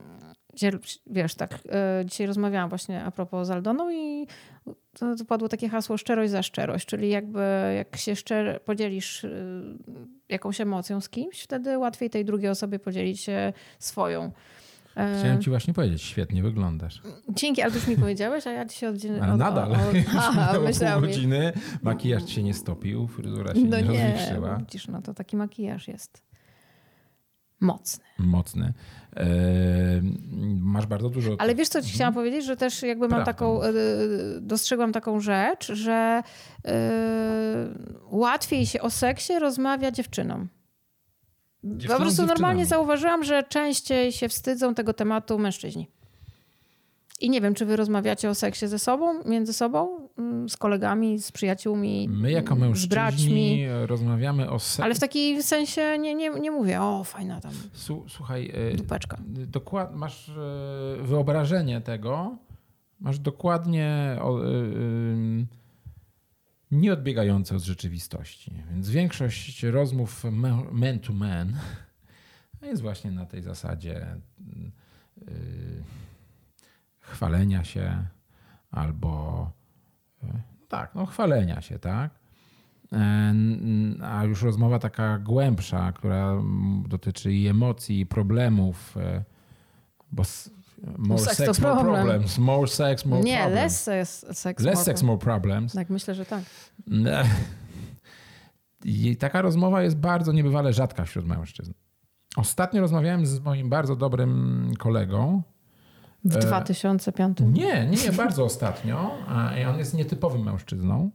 wiesz, tak, e, dzisiaj rozmawiałam właśnie a propos z Aldoną i to, to padło takie hasło szczerość za szczerość, czyli jakby jak się szczer, podzielisz y, jakąś emocją z kimś, wtedy łatwiej tej drugiej osobie podzielić się swoją. E, Chciałem ci właśnie powiedzieć, świetnie wyglądasz. Dzięki, ale już mi powiedziałeś, a ja dzisiaj oddzielę. Ale nadal. Aha, Minęło pół myślałam. godziny, makijaż się nie stopił, fryzura się No nie, nie, rozwietrzyła. widzisz, no to taki makijaż jest mocny. Mocny. Masz bardzo dużo... Ale wiesz, co ci chciałam powiedzieć, że też jakby mam Prawda. taką, e, dostrzegłam taką rzecz, że e, łatwiej się o seksie rozmawia dziewczynom. Po Dziewczynom prostu normalnie zauważyłam, że częściej się wstydzą tego tematu mężczyźni. I nie wiem, czy wy rozmawiacie o seksie ze sobą, między sobą, mm, z kolegami, z przyjaciółmi, My jako mm, z braćmi. mężczyźni rozmawiamy o seksie. Ale w takim sensie nie, nie, nie mówię, o fajna tam Słuchaj, e, dupeczka. dokład, masz e, wyobrażenie tego, masz dokładnie e, nieodbiegające od rzeczywistości. Więc większość rozmów man to man jest właśnie na tej zasadzie y, chwalenia się albo y, tak, no chwalenia się, tak? E, A już rozmowa taka głębsza, która dotyczy i emocji, i problemów, e, bo more sex, to more problem. problems, more sex, more Nie, problems. less sex, sex Less more- sex, more problems. Tak, myślę, że tak. I taka rozmowa jest bardzo niebywale rzadka wśród mężczyzn. Ostatnio rozmawiałem z moim bardzo dobrym kolegą. W E, 2005. Nie, nie, nie, bardzo ostatnio. A i on jest nietypowym mężczyzną.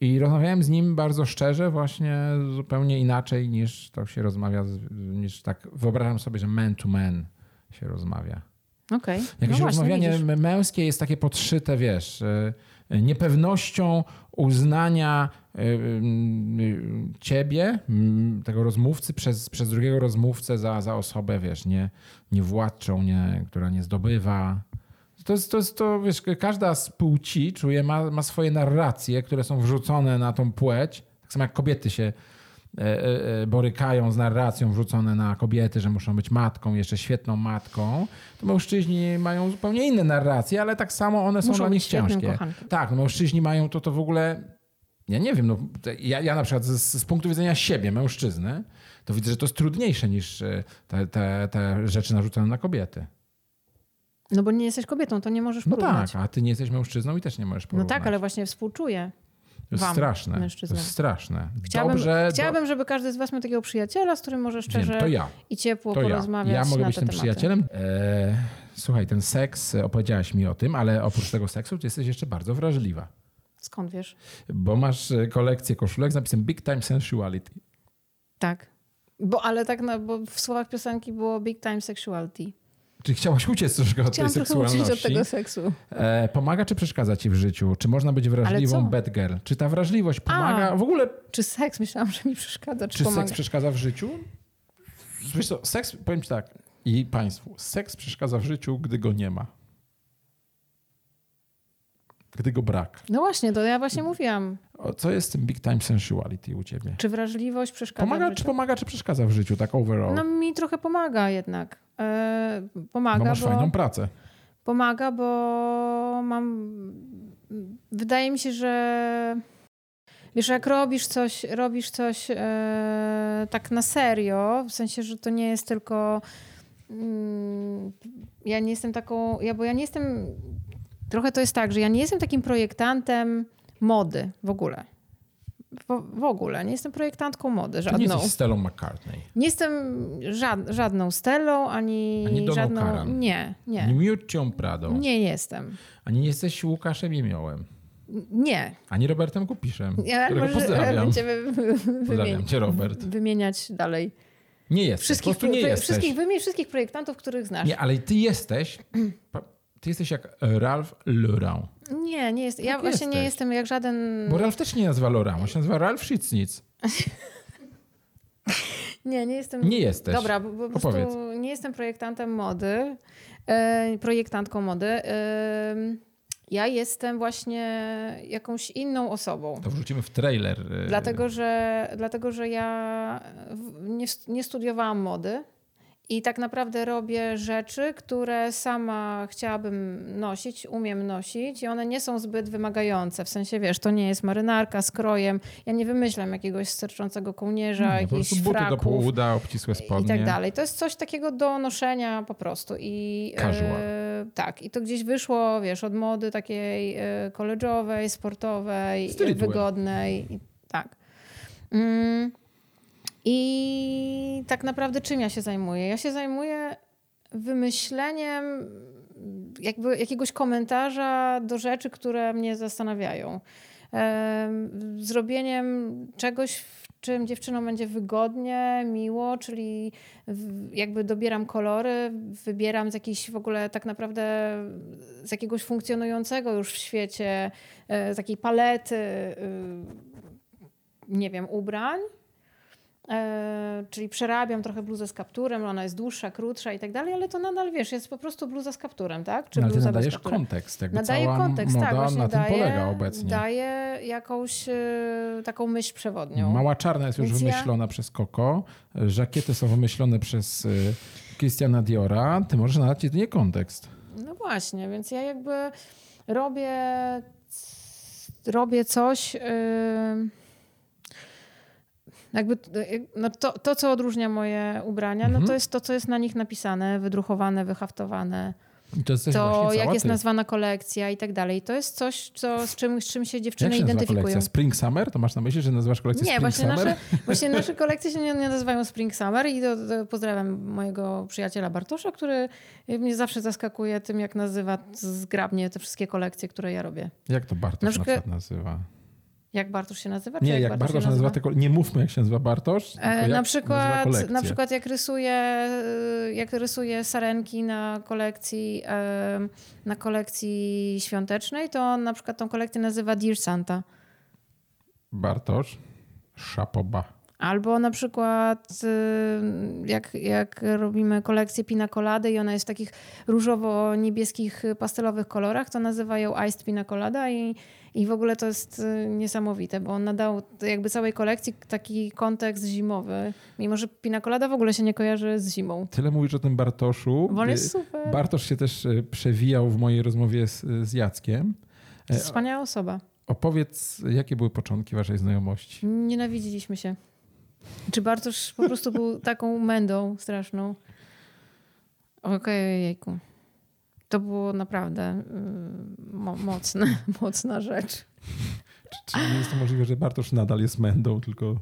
I rozmawiałem z nim bardzo szczerze, właśnie zupełnie inaczej niż to się rozmawia, niż tak wyobrażam sobie, że man to man się rozmawia. Okej. Jakieś no właśnie, rozmawianie widzisz. męskie jest takie podszyte, wiesz, y, niepewnością uznania y, y, ciebie, tego rozmówcy, przez, przez drugiego rozmówcę za, za osobę, wiesz, nie, niewładczą, nie, która nie zdobywa. To jest, to jest to, wiesz, każda z płci czuje, ma, ma swoje narracje, które są wrzucone na tą płeć. Tak samo jak kobiety się e, e, e, borykają z narracją wrzucone na kobiety, że muszą być matką, jeszcze świetną matką, to mężczyźni mają zupełnie inne narracje, ale tak samo one są Muszą dla nich ciężkie. kochankiem. Tak, no mężczyźni mają to, to w ogóle, ja nie wiem, no, ja, ja na przykład z, z punktu widzenia siebie, mężczyzny, to widzę, że to jest trudniejsze niż e, te, te, te rzeczy narzucone na kobiety. No bo nie jesteś kobietą, to nie możesz No porównać. tak, a ty nie jesteś mężczyzną i też nie możesz no porównać. tak, ale właśnie współczuję. To jest wam, straszne. To jest straszne. Chciałabym, Dobrze, chciałabym, żeby każdy z was miał takiego przyjaciela, z którym może szczerze Wiem, to ja. i ciepło To ja. porozmawiać Ja mogę na być tym tematy. przyjacielem. E, słuchaj, ten seks, e, opowiedziałaś mi o tym, ale oprócz tego seksu, ty jesteś jeszcze bardzo wrażliwa. Skąd wiesz? Bo masz e, kolekcję koszulek z napisem Big Time Sensuality. Tak. Bo, ale tak, no, bo w słowach piosenki było big time sexuality. Czy chciałaś uciec troszkę od Chciałam tej seksualności? od tego seksu. E, pomaga czy przeszkadza ci w życiu? Czy można być wrażliwą bad girl? Czy ta wrażliwość pomaga? A. W ogóle Czy seks? Myślałam, że mi przeszkadza, czy, Czy pomaga. seks przeszkadza w życiu? Wiesz co, seks, powiem ci tak, i państwu, seks przeszkadza w życiu, gdy go nie ma. Gdy go brak. No właśnie, to ja właśnie mówiłam. Co jest tym big time sensuality u ciebie? Czy wrażliwość przeszkadza Pomaga czy, pomaga, czy przeszkadza w życiu, tak overall? No mi trochę pomaga jednak. E, Bo pomaga, masz bo, fajną pracę. pomaga, bo mam... Wydaje mi się, że wiesz, jak robisz coś, robisz coś e, tak na serio, w sensie, że to nie jest tylko... Mm, ja nie jestem taką... Ja, bo ja nie jestem... Trochę to jest tak, że ja nie jestem takim projektantem mody w ogóle. W, w ogóle. Nie jestem projektantką mody, To nie żadną. jesteś Stellą McCartney. Nie jestem żad, żadną Stellą, ani, Ani Doną żadną... Karan. Nie, Nie. nie. Miucią Pradą. Nie jestem. Ani nie jesteś Łukaszem Jemiołem. Nie. Ani Robertem Kupiszem, Ja którego pozdrawiam. będziemy Pozdrawiam cię, Robert. wymieniać dalej. Nie jesteś, Wszystkich, po prostu nie wy- jesteś. wszystkich, wymień wszystkich projektantów, których znasz. Nie, ale ty jesteś, ty jesteś jak Ralph Lauren. Nie, nie jest. Ja Tak właśnie nie jesteś. jestem jak żaden. Bo Ralph też nie nazywa Lauren, on się nazywa Ralph Schitznitz. Nie, nie jestem. Nie jesteś. Dobra, bo, bo po prostu nie jestem projektantem mody, e, projektantką mody. E, ja jestem właśnie jakąś inną osobą. To wrzucimy w trailer. y, Dlatego, że, dlatego, że ja nie, nie studiowałam mody i tak naprawdę robię rzeczy, które sama chciałabym nosić, umiem nosić i one nie są zbyt wymagające. W sensie, wiesz, to nie jest marynarka z krojem. Ja nie wymyślam jakiegoś sterczącego kołnierza, nie, jakichś buty do fraków półuda, obcisłe i spodnie. tak dalej. To jest coś takiego do noszenia po prostu. I, Casual. e, tak, i to gdzieś wyszło, wiesz, od mody takiej e, koleżowej, sportowej, Streetwear. wygodnej. I, tak. Mm, I tak naprawdę czym ja się zajmuję? Ja się zajmuję wymyśleniem jakby jakiegoś komentarza do rzeczy, które mnie zastanawiają. Em, Zrobieniem czegoś, w czym dziewczynom będzie wygodnie, miło, czyli jakby dobieram kolory, wybieram z jakiejś w ogóle tak naprawdę z jakiegoś funkcjonującego już w świecie e, takiej palety, y, nie wiem, ubrań. E, czyli przerabiam trochę bluzę z kapturem, ona jest dłuższa, krótsza i tak dalej, ale to nadal, wiesz, jest po prostu bluza z kapturem, tak? Czy No, ale bluza nadajesz kontekst. Jakby Nadaje cała kontekst, moda tak, właśnie na tym daje, polega obecnie. daje jakąś e, taką myśl przewodnią. Mała czarna jest już Więc ja- wymyślona przez Coco. Żakiety są wymyślone przez y, Christiana Diora. Ty możesz nadać jedynie kontekst. No właśnie, więc ja jakby robię, robię coś. Yy, jakby yy, no to, to, co odróżnia moje ubrania, no Mhm. to jest to, co jest na nich napisane, wydrukowane, wyhaftowane. I to jest To jak jest nazwana kolekcja i tak dalej. To jest coś, co, z, czym, z czym się Jak dziewczyny się nazywa identyfikują. kolekcja? Spring Summer? To masz na myśli, że nazywasz kolekcję Nie, Spring właśnie Summer? nasze, właśnie nasze kolekcje się nie, nie nazywają Spring Summer i to, to pozdrawiam mojego przyjaciela Bartosza, który mnie zawsze zaskakuje tym, jak nazywa zgrabnie te wszystkie kolekcje, które ja robię. Jak to Bartosz Na na, przykład- przykład nazywa? Jak Bartosz się nazywa? Nie, jak Bartosz nazywa, tylko nie mówmy jak się nazywa Bartosz, E, jak na, nazywa przykład, na przykład jak rysuje, jak rysuje sarenki na kolekcji, e, na kolekcji świątecznej, to on na przykład tą kolekcję nazywa Dear Santa. Bartosz, szapoba. Albo na przykład y, jak, jak robimy kolekcję pina colady i ona jest w takich różowo-niebieskich pastelowych kolorach, to nazywa ją Iced Pina Colada i, i w ogóle to jest y, niesamowite, bo on nadał jakby całej kolekcji taki kontekst zimowy, mimo że pina colada w ogóle się nie kojarzy z zimą. Tyle mówisz o tym Bartoszu. Bo on jest super. Bartosz się też y, przewijał w mojej rozmowie z, z Jackiem. Wspaniała osoba. Opowiedz, jakie były początki waszej znajomości? Nienawidziliśmy się. Czy Bartosz po prostu był taką mędą straszną? Okej, jejku. To było naprawdę y, mo- mocne, mocna rzecz. Czy, czy nie jest to możliwe, że Bartosz nadal jest mędą, tylko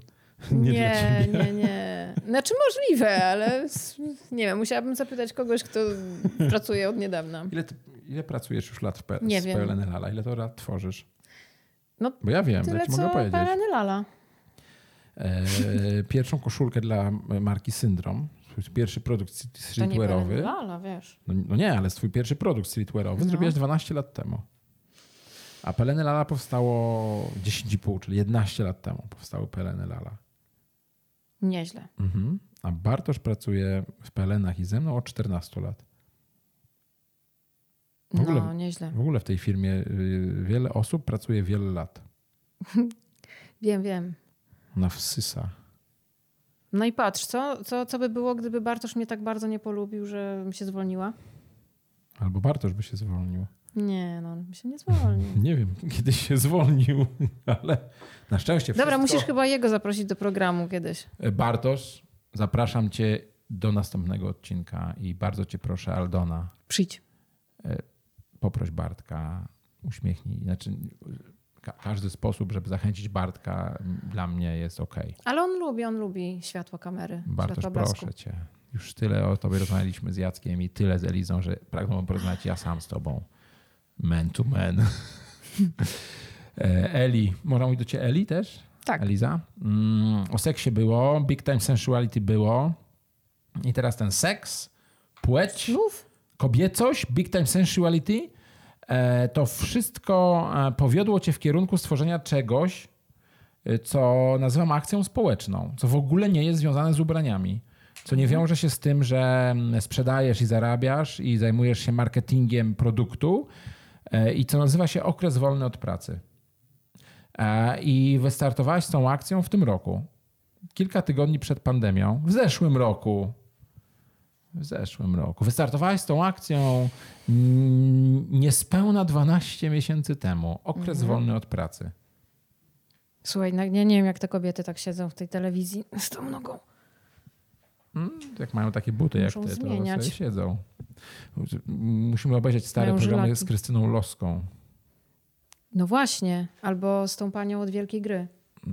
nie, dla nie, ciebie? nie, nie. Znaczy możliwe, ale nie wiem, musiałabym zapytać kogoś, kto pracuje od niedawna. Ile, ty, ile pracujesz już lat w, P- Nie z wiem. PLN Lala? Ile to lat tworzysz? No, Bo ja wiem, ja Tyle ci mogę co powiedzieć. Peleny Lala. E, pierwszą koszulkę dla marki Syndrom, pierwszy produkt To nie streetwearowy. Lala, wiesz. No, no nie, ale swój pierwszy produkt streetwearowy No. zrobiłaś 12 lat temu. A Peleny Lala powstało 10,5, czyli 11 lat temu powstały Peleny Lala. Nieźle. Mhm. A Bartosz pracuje w Pelenach i ze mną od 14 lat. W ogóle- No, nieźle. W ogóle w tej firmie y, wiele osób pracuje wiele lat. Wiem, wiem. Ona wsysa. No i patrz, co, co, co by było, gdyby Bartosz mnie tak bardzo nie polubił, że bym się zwolniła? Albo Bartosz by się zwolnił. Nie, no, on by się nie zwolnił. Nie wiem, kiedy się zwolnił, ale na szczęście Dobra, wszystko... musisz chyba jego zaprosić do programu kiedyś. Bartosz, zapraszam cię do następnego odcinka i bardzo cię proszę, Aldona, Przyjdź. poproś Bartka, uśmiechnij. Znaczy, ka- każdy sposób, żeby zachęcić Bartka dla mnie jest ok. Ale on lubi, on lubi światło kamery, Bartosz, światło blasku. proszę cię. Już tyle o tobie rozmawialiśmy z Jackiem i tyle z Elizą, że pragnę porozmawiać ja sam z tobą. Man to man. E, Eli, można mówić do ciebie Eli też? Tak. Eliza? Mm, o seksie było, big time sensuality było. I teraz ten seks, płeć, Mów. kobiecość, big time sensuality, to wszystko e, powiodło cię w kierunku stworzenia czegoś, e, co nazywam akcją społeczną, co w ogóle nie jest związane z ubraniami. Co nie wiąże się z tym, że mm, sprzedajesz i zarabiasz i zajmujesz się marketingiem produktu e, i co nazywa się okres wolny od pracy. E, I wystartowałeś z tą akcją w tym roku. Kilka tygodni przed pandemią, w zeszłym roku, w zeszłym roku. Wystartowałeś z tą akcją mm, niespełna 12 miesięcy temu. Okres wolny od pracy. Słuchaj, no, ja nie wiem, jak te kobiety tak siedzą w tej telewizji z tą nogą. Mm, Jak mają takie buty jak Muszą ty, to zmieniać. sobie siedzą. Musimy obejrzeć stare Mają programy żylaki. z Krystyną Loską. No właśnie, albo z tą panią od Wielkiej Gry.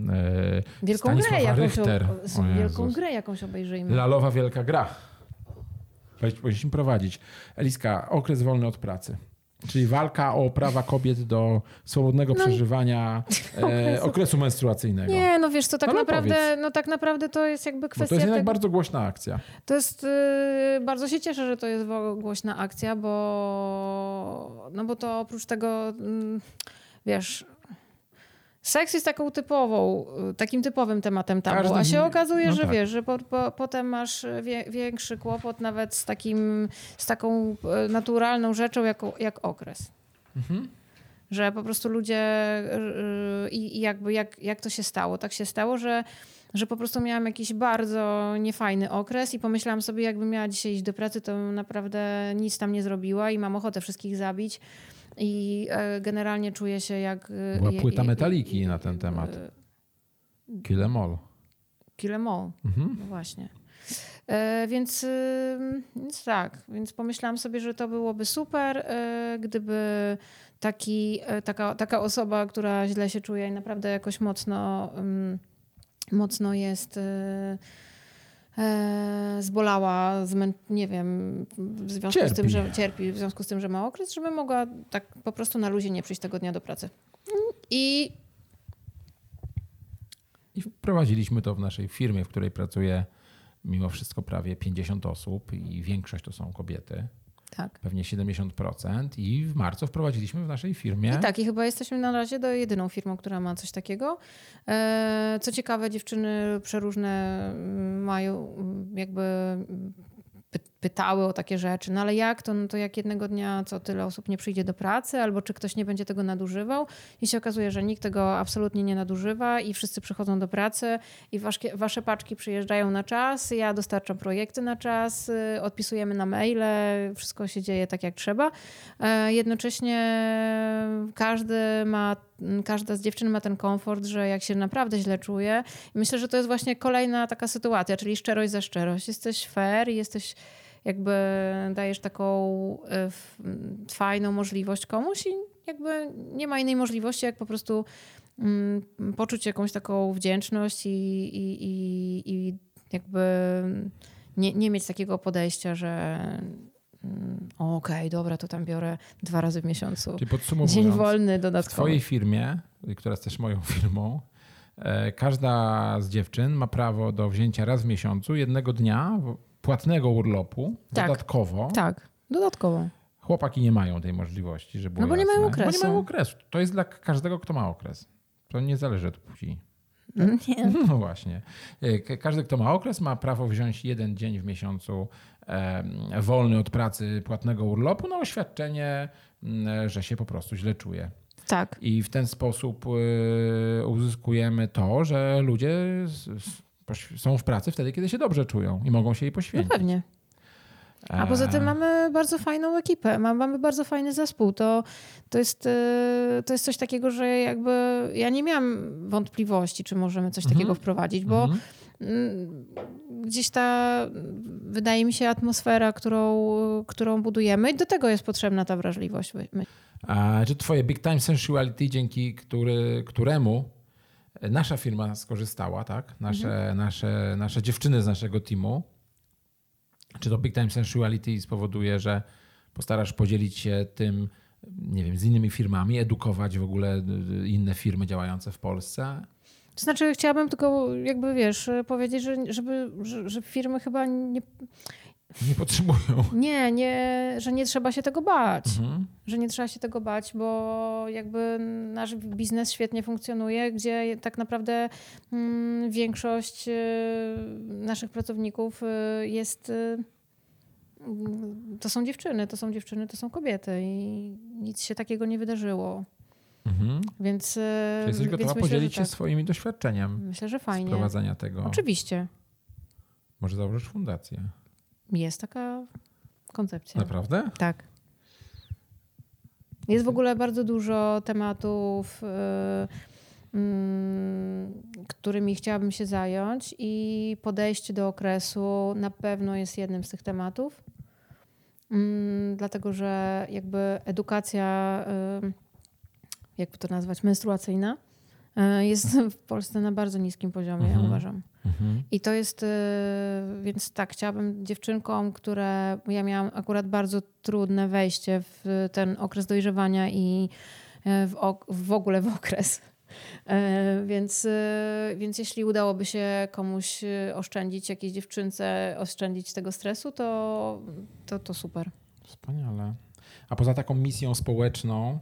E, Wielką Stanisława grę jakąś, o, wielką grę jakąś obejrzyjmy. Lalowa Wielka Gra. Powinniśmy prowadzić. Eliska, okres wolny od pracy. Czyli walka o prawa kobiet do swobodnego No przeżywania e, Okresu. okresu menstruacyjnego. Nie, no wiesz, to tak No, naprawdę, powiedz. no tak naprawdę to jest jakby Bo kwestia to jest jednak tego, bardzo głośna akcja. To jest, yy, bardzo się cieszę, że to jest głośna akcja, bo, no bo to oprócz tego, mm, wiesz, seks jest taką typową, y, takim typowym tematem tabu, Każdy a się okazuje, no że tak. wiesz, że po, po, potem masz wie, większy kłopot nawet z takim, z taką y, naturalną rzeczą jak, jak okres. Że po prostu ludzie y, i i jakby jak, jak to się stało? Tak się stało, że że po prostu miałam jakiś bardzo niefajny okres i pomyślałam sobie, jakbym miała dzisiaj iść do pracy, to naprawdę nic tam nie zrobiła i mam ochotę wszystkich zabić. I e, generalnie czuję się jak... e, Była je- płyta je- Metaliki na ten temat. e, Kill em all. Kill em all. Mhm. No właśnie. E, więc, więc tak, więc pomyślałam sobie, że to byłoby super, e, gdyby taki, e, taka, taka osoba, która źle się czuje i naprawdę jakoś mocno, ym, mocno jest e, zbolała, zmę, nie wiem, w związku z tym, Cierpi. że cierpi, w związku z tym, że ma okres, żeby mogła tak po prostu na luzie nie przyjść tego dnia do pracy. I I wprowadziliśmy to w naszej firmie, w której pracuje mimo wszystko prawie 50 osób i większość to są kobiety, tak. pewnie 70%. I w marcu wprowadziliśmy w naszej firmie. I tak, i chyba jesteśmy na razie do jedyną firmą, która ma coś takiego. E, Co ciekawe, dziewczyny przeróżne mm, mają mm, jakby mm, pytały o takie rzeczy. No ale jak to? No to jak jednego dnia co tyle osób nie przyjdzie do pracy, albo czy ktoś nie będzie tego nadużywał? I się okazuje, że nikt tego absolutnie nie nadużywa i wszyscy przychodzą do pracy i wasze, wasze paczki przyjeżdżają na czas, ja dostarczam projekty na czas, y, odpisujemy na maile, wszystko się dzieje tak jak trzeba. E, Jednocześnie każdy ma, każda z dziewczyn ma ten komfort, że jak się naprawdę źle czuje, myślę, że to jest właśnie kolejna taka sytuacja, czyli szczerość za szczerość. Jesteś fair jesteś jakby dajesz taką f- fajną możliwość komuś i jakby nie ma innej możliwości, jak po prostu mm, poczuć jakąś taką wdzięczność i, i, i, i jakby nie, nie mieć takiego podejścia, że mm, okej, dobra, to tam biorę dwa razy w miesiącu. Czyli podsumowując, Dzień wolny w dodatkowo. twojej firmie, która jest też moją firmą, e, każda z dziewczyn ma prawo do wzięcia raz w miesiącu jednego dnia w- płatnego urlopu Tak. dodatkowo. Tak, dodatkowo. Chłopaki nie mają tej możliwości, żeby No bo nie mają jasne. Bo nie okresu. mają okresu. To jest dla każdego, kto ma okres. To nie zależy od płci. Nie. No właśnie. E, Ka- Każdy, kto ma okres, ma prawo wziąć jeden dzień w miesiącu em, wolny od pracy płatnego urlopu na oświadczenie, m, że się po prostu źle czuje. Tak. I w ten sposób e, uzyskujemy to, że ludzie są w pracy wtedy, kiedy się dobrze czują i mogą się jej No poświęcić. pewnie. A poza tym mamy bardzo fajną ekipę, ma- mamy bardzo fajny zespół. To, to, jest, y, to jest coś takiego, że jakby ja nie miałam wątpliwości, czy możemy coś Mhm. takiego wprowadzić, bo mhm. mm, gdzieś ta, wydaje mi się, atmosfera, którą, którą budujemy i do tego jest potrzebna ta wrażliwość. A czy twoje Big Time Sensuality, dzięki który, któremu nasza firma skorzystała, tak? Nasze, nasze, nasze dziewczyny z naszego teamu. Czy to Big Time Sensuality spowoduje, że postarasz podzielić się tym, nie wiem, z innymi firmami, edukować w ogóle y, inne firmy działające w Polsce? To znaczy, chciałabym tylko, jakby wiesz, powiedzieć, że, żeby, że, że firmy chyba nie, Nie potrzebują. nie, nie, że nie trzeba się tego bać. Mhm. Że nie trzeba się tego bać, bo jakby nasz biznes świetnie funkcjonuje, gdzie tak naprawdę mm, większość y, naszych pracowników y, jest. y, To są dziewczyny, to są dziewczyny, to są kobiety i nic się takiego nie wydarzyło. Mhm. Więc, y, Czy jesteś gotowa myślę, podzielić się tak. swoimi doświadczeniem Myślę, że fajnie. prowadzenia tego? Oczywiście. Może założysz fundację? Jest taka koncepcja. Naprawdę? Tak. Jest w ogóle bardzo dużo tematów, y, mm, którymi chciałabym się zająć, i podejście do okresu na pewno jest jednym z tych tematów. Mm, Dlatego, że jakby edukacja, y, jakby to nazwać, menstruacyjna, jest w Polsce na bardzo niskim poziomie, ja Mhm. uważam. Mhm. I to jest, y, więc tak, chciałabym dziewczynkom, które, ja miałam akurat bardzo trudne wejście w ten okres dojrzewania i y, w, w ogóle w okres. Więc, więc jeśli udałoby się komuś oszczędzić, jakiejś dziewczynce oszczędzić tego stresu, to, to, to super. Wspaniale. A poza taką misją społeczną e,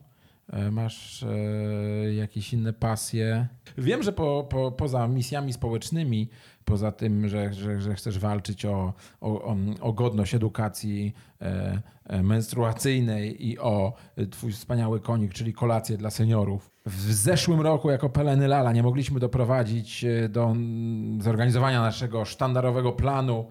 masz e, jakieś inne pasje? Wiem, że po, po, poza misjami społecznymi, poza tym, że, że, że chcesz walczyć o, o, o, godność edukacji e, e, menstruacyjnej i o e, twój wspaniały konik, czyli kolację dla seniorów. W zeszłym roku jako Peleny Lala nie mogliśmy doprowadzić e, do zorganizowania naszego sztandarowego planu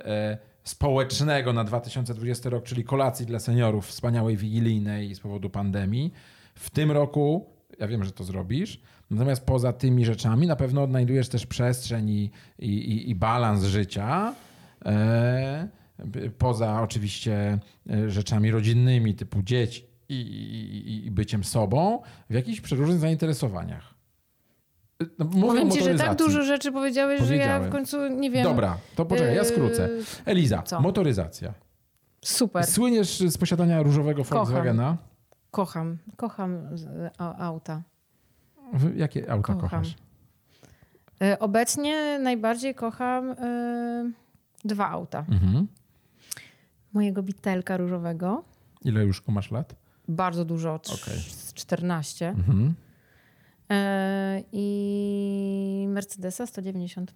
e, społecznego na 2020 rok, czyli kolacji dla seniorów wspaniałej wigilijnej z powodu pandemii. W tym roku, ja wiem, że to zrobisz, natomiast poza tymi rzeczami na pewno odnajdujesz też przestrzeń i, i, i, i balans życia. E, poza oczywiście e, rzeczami rodzinnymi typu dzieci i, i, i byciem sobą w jakichś przeróżnych zainteresowaniach. No, Powiem ci, że tak dużo rzeczy powiedziałeś, że ja w końcu nie wiem. Dobra, to poczekaj, ja skrócę. Yy, Eliza, co? motoryzacja. Super. Słyniesz z posiadania różowego Kocham. Volkswagena. Kocham, kocham auta. Jakie auta Kocham. kochasz? Y, Obecnie najbardziej kocham y, dwa auta. Mhm. Mojego bitelka różowego, Ile już masz lat? bardzo dużo, z 14. Mhm. Y, I Mercedesa 190.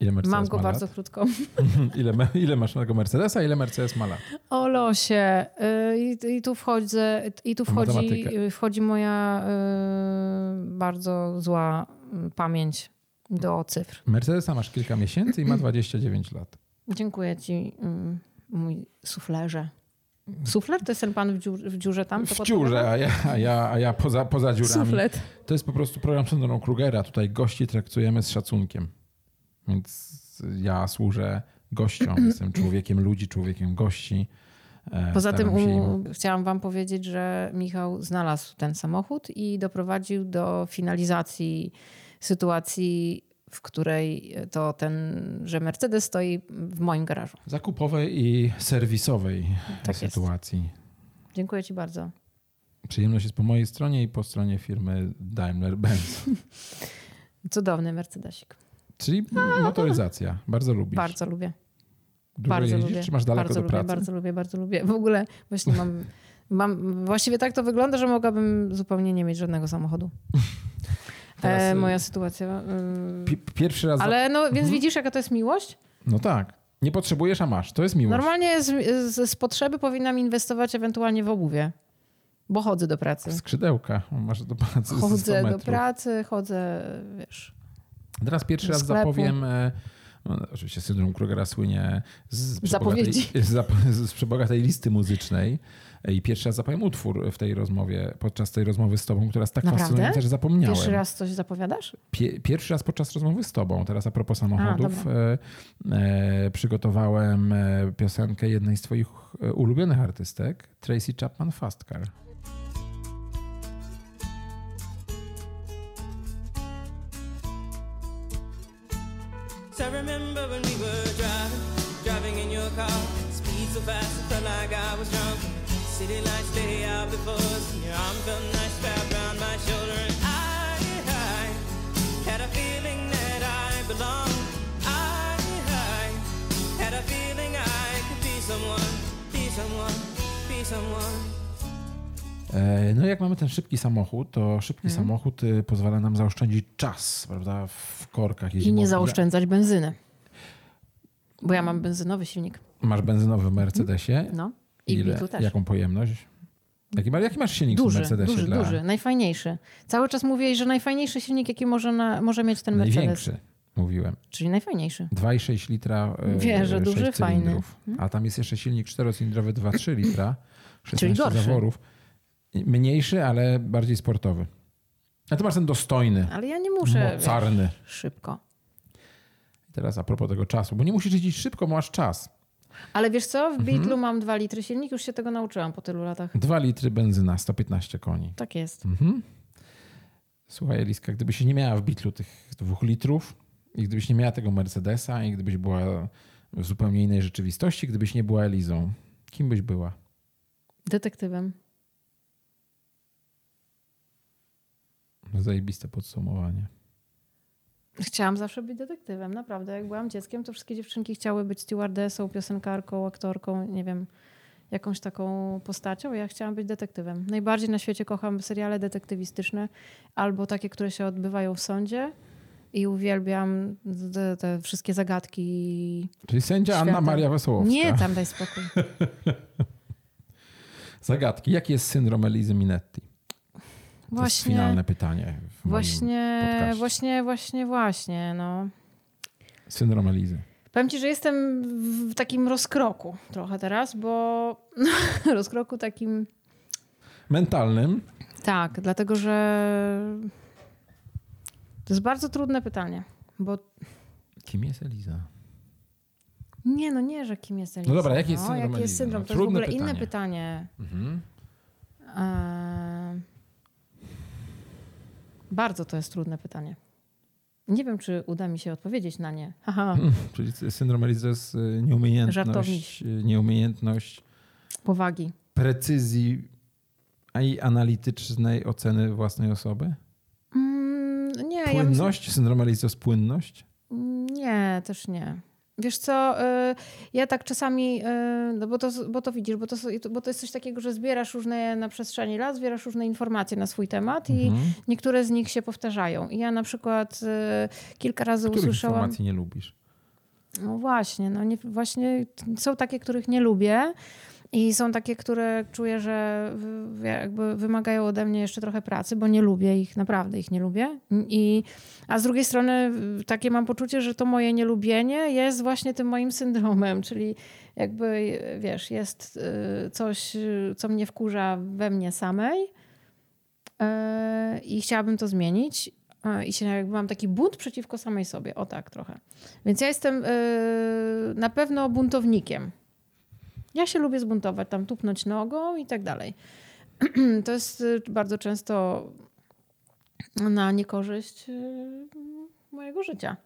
Ile Mercedes Mam go ma bardzo lat? krótko. ile, ile masz tego Mercedesa, ile Mercedes ma lat? O losie. Y, I, i tu wchodzę, i tu wchodzi, matematykę. y, wchodzi moja y, bardzo zła y, pamięć do cyfr. Mercedesa masz kilka miesięcy i ma 29 lat. Dziękuję ci, mój suflerze. Sufler to jest ten pan w, dziur, w dziurze tam? W dziurze, a ja, a ja, a ja poza, poza dziurami. Suflet. To jest po prostu program Syndromu Krugera. Tutaj gości traktujemy z szacunkiem. Więc ja służę gościom. Jestem człowiekiem ludzi, człowiekiem gości. E, Poza tym staram się im- chciałam wam powiedzieć, że Michał znalazł ten samochód i doprowadził do finalizacji sytuacji, w której to ten, że Mercedes stoi w moim garażu. zakupowej i serwisowej Tak jest. sytuacji. Dziękuję ci bardzo. Przyjemność jest po mojej stronie i po stronie firmy Daimler-Benz. Cudowny Mercedesik. Czyli motoryzacja. Bardzo lubisz. Bardzo lubię. Dużo bardzo jeździsz, lubię. czy masz daleko bardzo do lubię, pracy? Bardzo lubię, bardzo lubię. W ogóle właśnie mam, mam... Właściwie tak to wygląda, że mogłabym zupełnie nie mieć żadnego samochodu. Teraz, e, y, moja sytuacja. Pi- Pierwszy raz... Ale no, więc Mhm. widzisz, jaka to jest miłość? No tak. Nie potrzebujesz, a masz. To jest miłość. Normalnie z, z, z potrzeby powinnam inwestować ewentualnie w obuwie, bo chodzę do pracy. Skrzydełka. Masz do pracy z 100 Chodzę do pracy, chodzę, wiesz. Teraz pierwszy raz sklepu. zapowiem e, No, oczywiście syndrom Krugera słynie z Zapowiedzi. z, z przebogatej listy muzycznej. I pierwszy raz zapowiem utwór w tej rozmowie, podczas tej rozmowy z tobą, która jest tak Naprawdę? fascynująca, że zapomniałem. Pierwszy raz coś zapowiadasz? Pie- pierwszy raz podczas rozmowy z tobą, teraz a propos samochodów, A, e, e, przygotowałem e, piosenkę jednej z twoich e, ulubionych artystek, Tracy Chapman Fast Car. I remember when we were driving, driving in your car. Speed so fast, it felt like I was drunk. City lights lay out before us, and your arm felt nice wrapped around my shoulder. And I, I had a feeling that I belonged. I, I had a feeling I could be someone, be someone, be someone. E, No jak mamy ten szybki samochód, to szybki Mhm. samochód y, pozwala nam zaoszczędzić czas, prawda, w korkach. I nie zaoszczędzać benzyny. Bo ja mam benzynowy silnik. Masz benzynowy w Mercedesie. No. I w Ile, Beatlu też. jaką pojemność? Jaki, jaki masz silnik w Duży, Mercedesie? duży, dla... duży, najfajniejszy. Cały czas mówię, że najfajniejszy silnik, jaki może, na, może mieć ten Mercedes. Największy, mówiłem. Czyli najfajniejszy. 2,6 litra. e, Wie, że duży, sześć fajny. cylindrów. A tam jest jeszcze silnik czterocylindrowy 2,3 litra. 16 gorszy. zaworów. Mniejszy, ale bardziej sportowy. A ty masz ten dostojny, Ale ja nie muszę wiesz, mocarny. szybko. I Teraz a propos tego czasu, bo nie musisz jeździć szybko, masz czas. Ale wiesz co, w Mhm. Beatlu mam 2 litry silnik, już się tego nauczyłam po tylu latach. 2 litry benzyna, 115 koni. Tak jest. Mhm. Słuchaj, Eliska, gdybyś nie miała w Beatlu tych dwóch litrów i gdybyś nie miała tego Mercedesa i gdybyś była w zupełnie innej rzeczywistości, gdybyś nie była Elizą, kim byś była? Detektywem. Zajebiste podsumowanie. Chciałam zawsze być detektywem, naprawdę. Jak byłam dzieckiem, to wszystkie dziewczynki chciały być stewardessą, piosenkarką, aktorką, nie wiem, jakąś taką postacią. Ja chciałam być detektywem. Najbardziej na świecie kocham seriale detektywistyczne albo takie, które się odbywają w sądzie i uwielbiam te, te wszystkie zagadki. Czyli sędzia Świata. Anna Maria Wesołowska. Nie, tam daj spokój. Zagadki. Jaki jest syndrom Elizy Minetti? To jest Właśnie, finalne pytanie właśnie, właśnie, właśnie, właśnie, no. Syndrom Elizy. Powiem ci, że jestem w takim rozkroku trochę teraz, bo rozkroku takim Mentalnym. Tak, dlatego że to jest bardzo trudne pytanie, bo Kim jest Eliza? nie, no nie, że kim jest Eliza. No dobra, jaki jest no, syndrom jaki jest syndrom? No, To jest w ogóle inne pytanie. pytanie. Mhm. Bardzo to jest trudne pytanie. Nie wiem, czy uda mi się odpowiedzieć na nie. Haha, Czyli syndrom Elizy to jest y, nieumiejętność, y, nieumiejętność powagi. precyzji i analitycznej oceny własnej osoby? Mm, nie, ja myślę, Płynność? Syndrom jest płynność? Nie, też nie. Wiesz co, y, ja tak czasami, y, no bo, to, bo to widzisz, bo to, bo to jest coś takiego, że zbierasz różne na przestrzeni lat, zbierasz różne informacje na swój temat i Mhm. niektóre z nich się powtarzają. I ja na przykład y, kilka razy Których usłyszałam... informacji nie lubisz? No właśnie, no nie, właśnie są takie, których nie lubię i są takie, które czuję, że jakby wymagają ode mnie jeszcze trochę pracy, bo nie lubię ich, naprawdę ich nie lubię. I, a z drugiej strony takie mam poczucie, że to moje nielubienie jest właśnie tym moim syndromem, czyli jakby, wiesz, jest y, coś, y, co mnie wkurza we mnie samej y, i chciałabym to zmienić. I się jakby mam taki bunt przeciwko samej sobie. O tak trochę. Więc ja jestem na pewno buntownikiem. Ja się lubię zbuntować, tam tupnąć nogą i tak dalej. To jest y, bardzo często na niekorzyść y, mojego życia.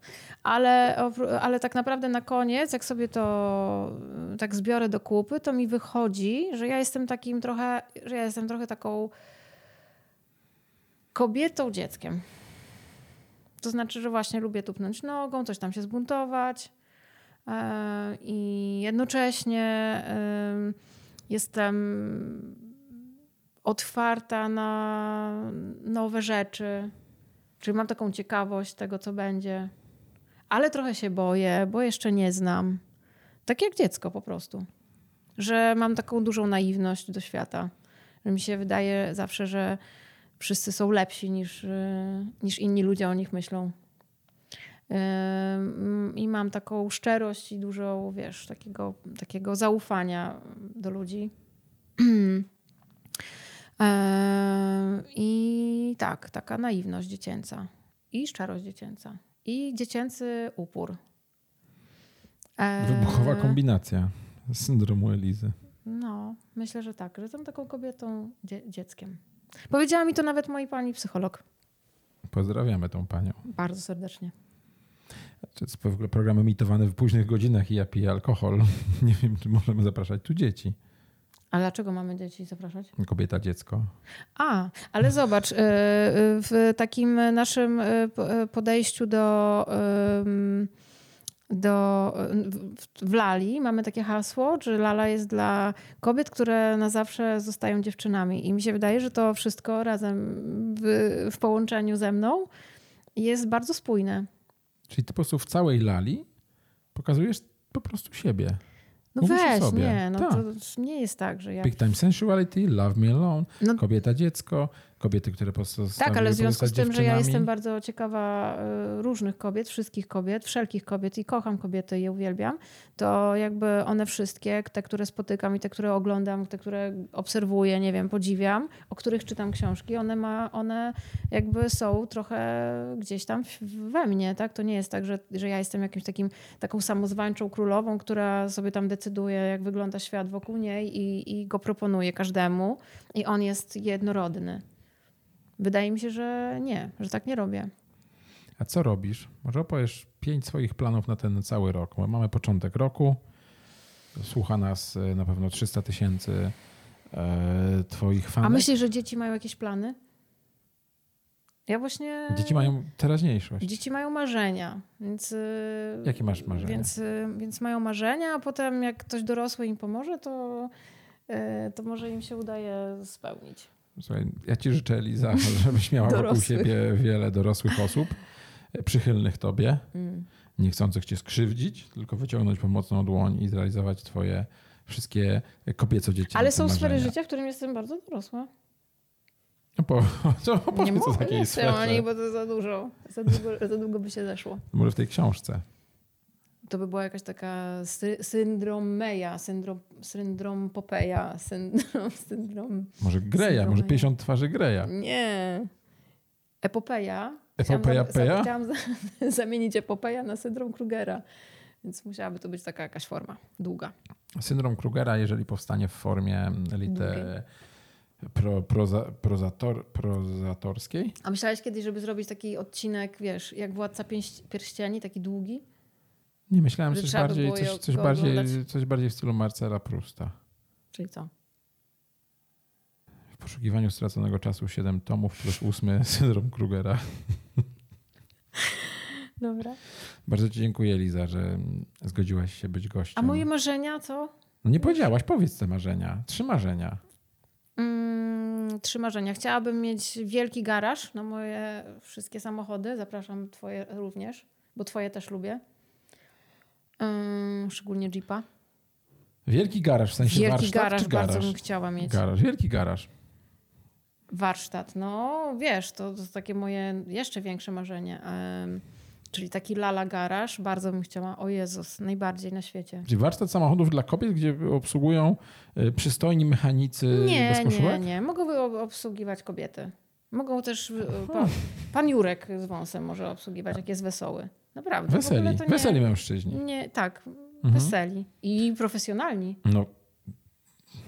Ale, ale tak naprawdę na koniec, jak sobie to y, tak zbiorę do kupy, to mi wychodzi, że ja jestem takim trochę, że ja jestem trochę taką kobietą dzieckiem. To znaczy, że właśnie lubię tupnąć nogą, coś tam się zbuntować. E, I jednocześnie em, jestem otwarta na nowe rzeczy. Czyli mam taką ciekawość tego, co będzie. Ale trochę się boję, bo jeszcze nie znam. Tak jak dziecko po prostu. Że mam taką dużą naiwność do świata. Że mi się wydaje zawsze, że wszyscy są lepsi niż, y, niż inni ludzie o nich myślą. I mam taką szczerość i dużo, wiesz, takiego, takiego zaufania do ludzi. I tak, taka naiwność dziecięca i szczerość dziecięca i dziecięcy upór. Wybuchowa kombinacja syndromu Elizy. No, myślę, że tak, że jestem taką kobietą, dzie- dzieckiem. Powiedziała mi to nawet moi pani psycholog. Pozdrawiamy tą panią. Bardzo serdecznie. To jest w ogóle program emitowany w późnych godzinach i ja piję alkohol. Nie wiem, czy możemy zapraszać tu dzieci. A dlaczego mamy dzieci zapraszać? Kobieta, dziecko. A, ale zobacz, y, y, w takim naszym y, podejściu do, do w- w Lali mamy takie hasło, że Lala jest dla kobiet, które na zawsze zostają dziewczynami. I mi się wydaje, że to wszystko razem w, w połączeniu ze mną jest bardzo spójne. Czyli ty po prostu w całej lali pokazujesz po prostu siebie. No Mówisz weź, sobie. nie, no Tak. to nie jest tak, że ja... Big time sensuality, love me alone, No, kobieta, dziecko, kobiety, które postanowiły Tak, ale w związku z tym, że ja jestem bardzo ciekawa y, różnych kobiet, wszystkich kobiet, wszelkich kobiet i kocham kobiety i je uwielbiam, to jakby one wszystkie, te, które spotykam i te, które oglądam, te, które obserwuję, nie wiem, podziwiam, o których czytam książki, one, ma, one jakby są trochę gdzieś tam we mnie, tak? To nie jest tak, że, że ja jestem jakimś takim, taką samozwańczą królową, która sobie tam decyduje, jak wygląda świat wokół niej i, i go proponuje każdemu i on jest jednorodny. Wydaje mi się, że nie, że tak nie robię. A co robisz? Może opowiesz pięć swoich planów na ten cały rok. Mamy początek roku. Słucha nas e, na pewno 300 tysięcy e, twoich fanów. A myślisz, że dzieci mają jakieś plany? Ja właśnie. Dzieci mają teraźniejszość. Dzieci mają marzenia, więc. y, Jakie masz marzenia? Więc, y, więc mają marzenia, a potem jak ktoś dorosły im pomoże, to, y, to może im się udaje spełnić. Słuchaj, ja ci życzę, Eliza, żebyś miała wokół Dorosłych. siebie wiele dorosłych osób, e, przychylnych tobie, Mm. nie chcących cię skrzywdzić, tylko wyciągnąć pomocną dłoń i zrealizować twoje wszystkie kobieco-dziecięce Ale są sfery marzenia. życia, w którym jestem bardzo dorosła. No po, to nie opowiedz o mogę, takiej nie chcę o niej, bo to za dużo. Za długo, za długo by się zeszło. Może w tej książce. To by była jakaś taka sy syndrom Meja, syndrom, syndrom Popeja, syndrom, syndrom... Może Greja, Syndrom może Meja. 50 twarzy Greja. Nie. Epopeja. Epopeja Peja? chciałam za- zamienić epopeja na syndrom Krugera. Więc musiałaby to być taka jakaś forma długa. Syndrom Krugera, jeżeli powstanie w formie liter pro, proza, prozator, prozatorskiej, A myślałeś kiedyś, żeby zrobić taki odcinek, wiesz, jak Władca Pierścieni, taki długi? Nie myślałem coś bardziej, coś, coś, bardziej, oglądać. coś bardziej w stylu Marcela Prusta. Czyli co? W poszukiwaniu straconego czasu 7 tomów plus 8 syndrom Krugera. Dobra. Bardzo ci dziękuję, Liza, że zgodziłaś się być gościem. A moje marzenia co? No nie powiedziałaś, powiedz te marzenia. Trzy marzenia. Mm, trzy marzenia. Chciałabym mieć wielki garaż na moje wszystkie samochody. Zapraszam twoje również, bo twoje też lubię. Ym, szczególnie Jeepa. Wielki garaż, w sensie Wielki warsztat garaż, czy bardzo garaż? bym chciała mieć. Garaż, wielki garaż. Warsztat, no wiesz, to, to takie moje jeszcze większe marzenie. Ym, czyli taki lala garaż, bardzo bym chciała. O Jezus, najbardziej na świecie. Czyli warsztat samochodów dla kobiet, gdzie obsługują y, przystojni mechanicy Nie, bez nie, koszulek? nie. Mogą ob- obsługiwać kobiety. Mogą też, y, pa, pan Jurek z wąsem może obsługiwać, jak jest wesoły. Naprawdę. Weseli, nie, weseli mężczyźni. Nie, tak, Mhm. weseli. I profesjonalni. No,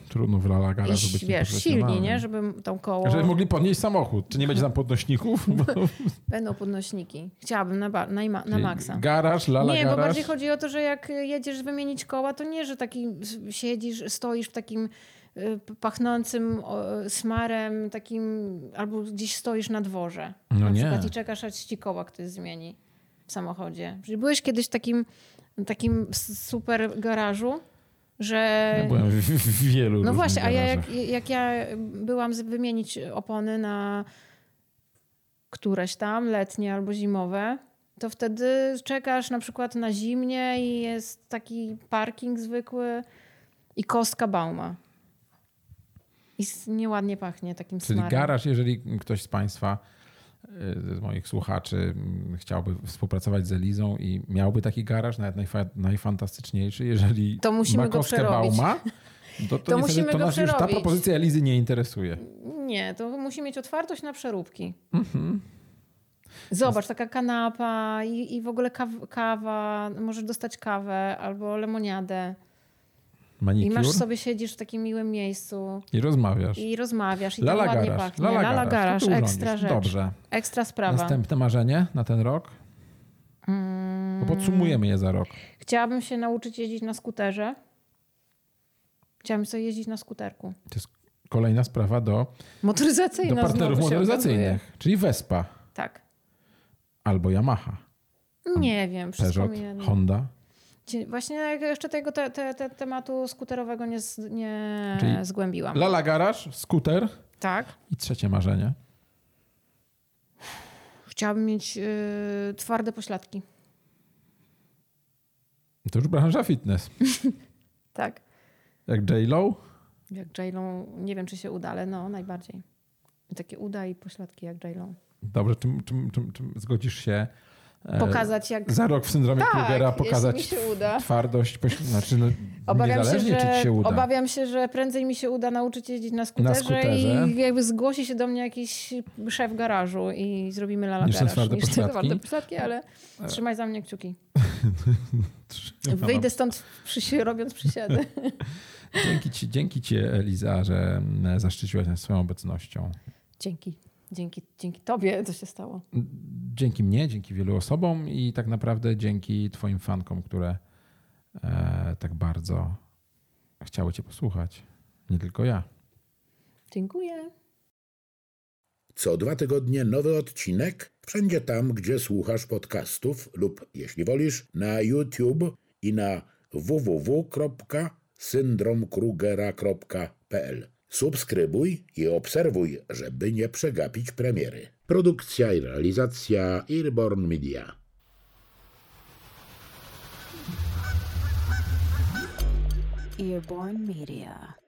trudno w lala I garażu być wiesz, silni, nie? Żeby tą koło... Żeby mogli podnieść samochód. Czy nie będzie tam podnośników? Będą podnośniki. Chciałabym na, ba- na, ima- na maksa. Garaż, lala nie, garaż. bo bardziej chodzi o to, że jak jedziesz wymienić koła, to nie, że taki siedzisz, stoisz w takim y, pachnącym smarem, takim, albo gdzieś stoisz na dworze. No na nie. przykład i czekasz, aż ci koła ktoś zmieni w samochodzie. Czyli byłeś kiedyś w takim, takim super garażu, że... Ja byłem w, w, wielu No właśnie, a ja jak, jak ja byłam z- wymienić opony na któreś tam, letnie albo zimowe, to wtedy czekasz na przykład na zimnie i jest taki parking zwykły i kostka bauma. I nieładnie pachnie takim Czyli smarem. garaż, jeżeli ktoś z Państwa z moich słuchaczy mm, chciałby współpracować z Elizą i miałby taki garaż, nawet najfa- najfantastyczniejszy, jeżeli To musimy Makowska przerobić. Bauma, to, to, To musimy to go nas już ta przerobić. propozycja Elizy nie interesuje. Nie, to musi mieć otwartość na przeróbki. Mhm. Zobacz, taka kanapa i, i w ogóle kaw, kawa, możesz dostać kawę albo lemoniadę. I Manikur masz i, sobie, siedzisz w takim miłym miejscu rozmawiasz. i rozmawiasz i Lala ładnie garaż, pachnie. lala, Lala garaż. ekstra rzecz. Dobrze. Ekstra sprawa. Następne marzenie na ten rok? Mm, Bo podsumujemy je za rok. Chciałabym się nauczyć jeździć na skuterze. Chciałabym sobie jeździć na skuterku. To jest kolejna sprawa do, Motoryzacyjna do partnerów motoryzacyjnych, czyli Vespa Tak. albo Yamaha, Nie wiem, wszystko Peugeot. Honda. Właśnie jeszcze tego te, te, te tematu skuterowego nie, nie Czyli zgłębiłam. Lala Garaż, skuter Tak. i trzecie marzenie. Chciałabym mieć y, twarde pośladki. To już branża fitness. Tak. Jak J-Lo, Jak J-Lo, nie wiem czy się uda, ale no najbardziej. Takie uda i pośladki jak J-Lo. Dobrze, czym, czym, czym, czym zgodzisz się Pokazać jak... za rok w syndromie Tak, Krugera pokazać mi się uda. twardość, poś- znaczy no, Obawiam się, niezależnie czy ci że, się uda. obawiam się, że prędzej mi się uda nauczyć jeździć na skuterze, skuterze. i jakby zgłosi się do mnie jakiś szef garażu i zrobimy lala Niż garaż. twarde Niż pośladki? twarde pośladki, ale trzymaj za mnie kciuki. Wyjdę stąd przy, robiąc przysiady. Dzięki ci, dzięki ci, Eliza, że mm, zaszczyciłaś nas swoją obecnością. Dzięki. Dzięki, dzięki tobie to się stało. Dzięki mnie, dzięki wielu osobom i tak naprawdę dzięki twoim fankom, które e, tak bardzo chciały cię posłuchać. Nie tylko ja. Dziękuję. Co dwa tygodnie nowy odcinek, wszędzie tam, gdzie słuchasz podcastów lub, jeśli wolisz, na YouTube i na www.syndromkrugera.pl. Subskrybuj i obserwuj, żeby nie przegapić premiery. Produkcja i realizacja Airborne Media. Earborn Media.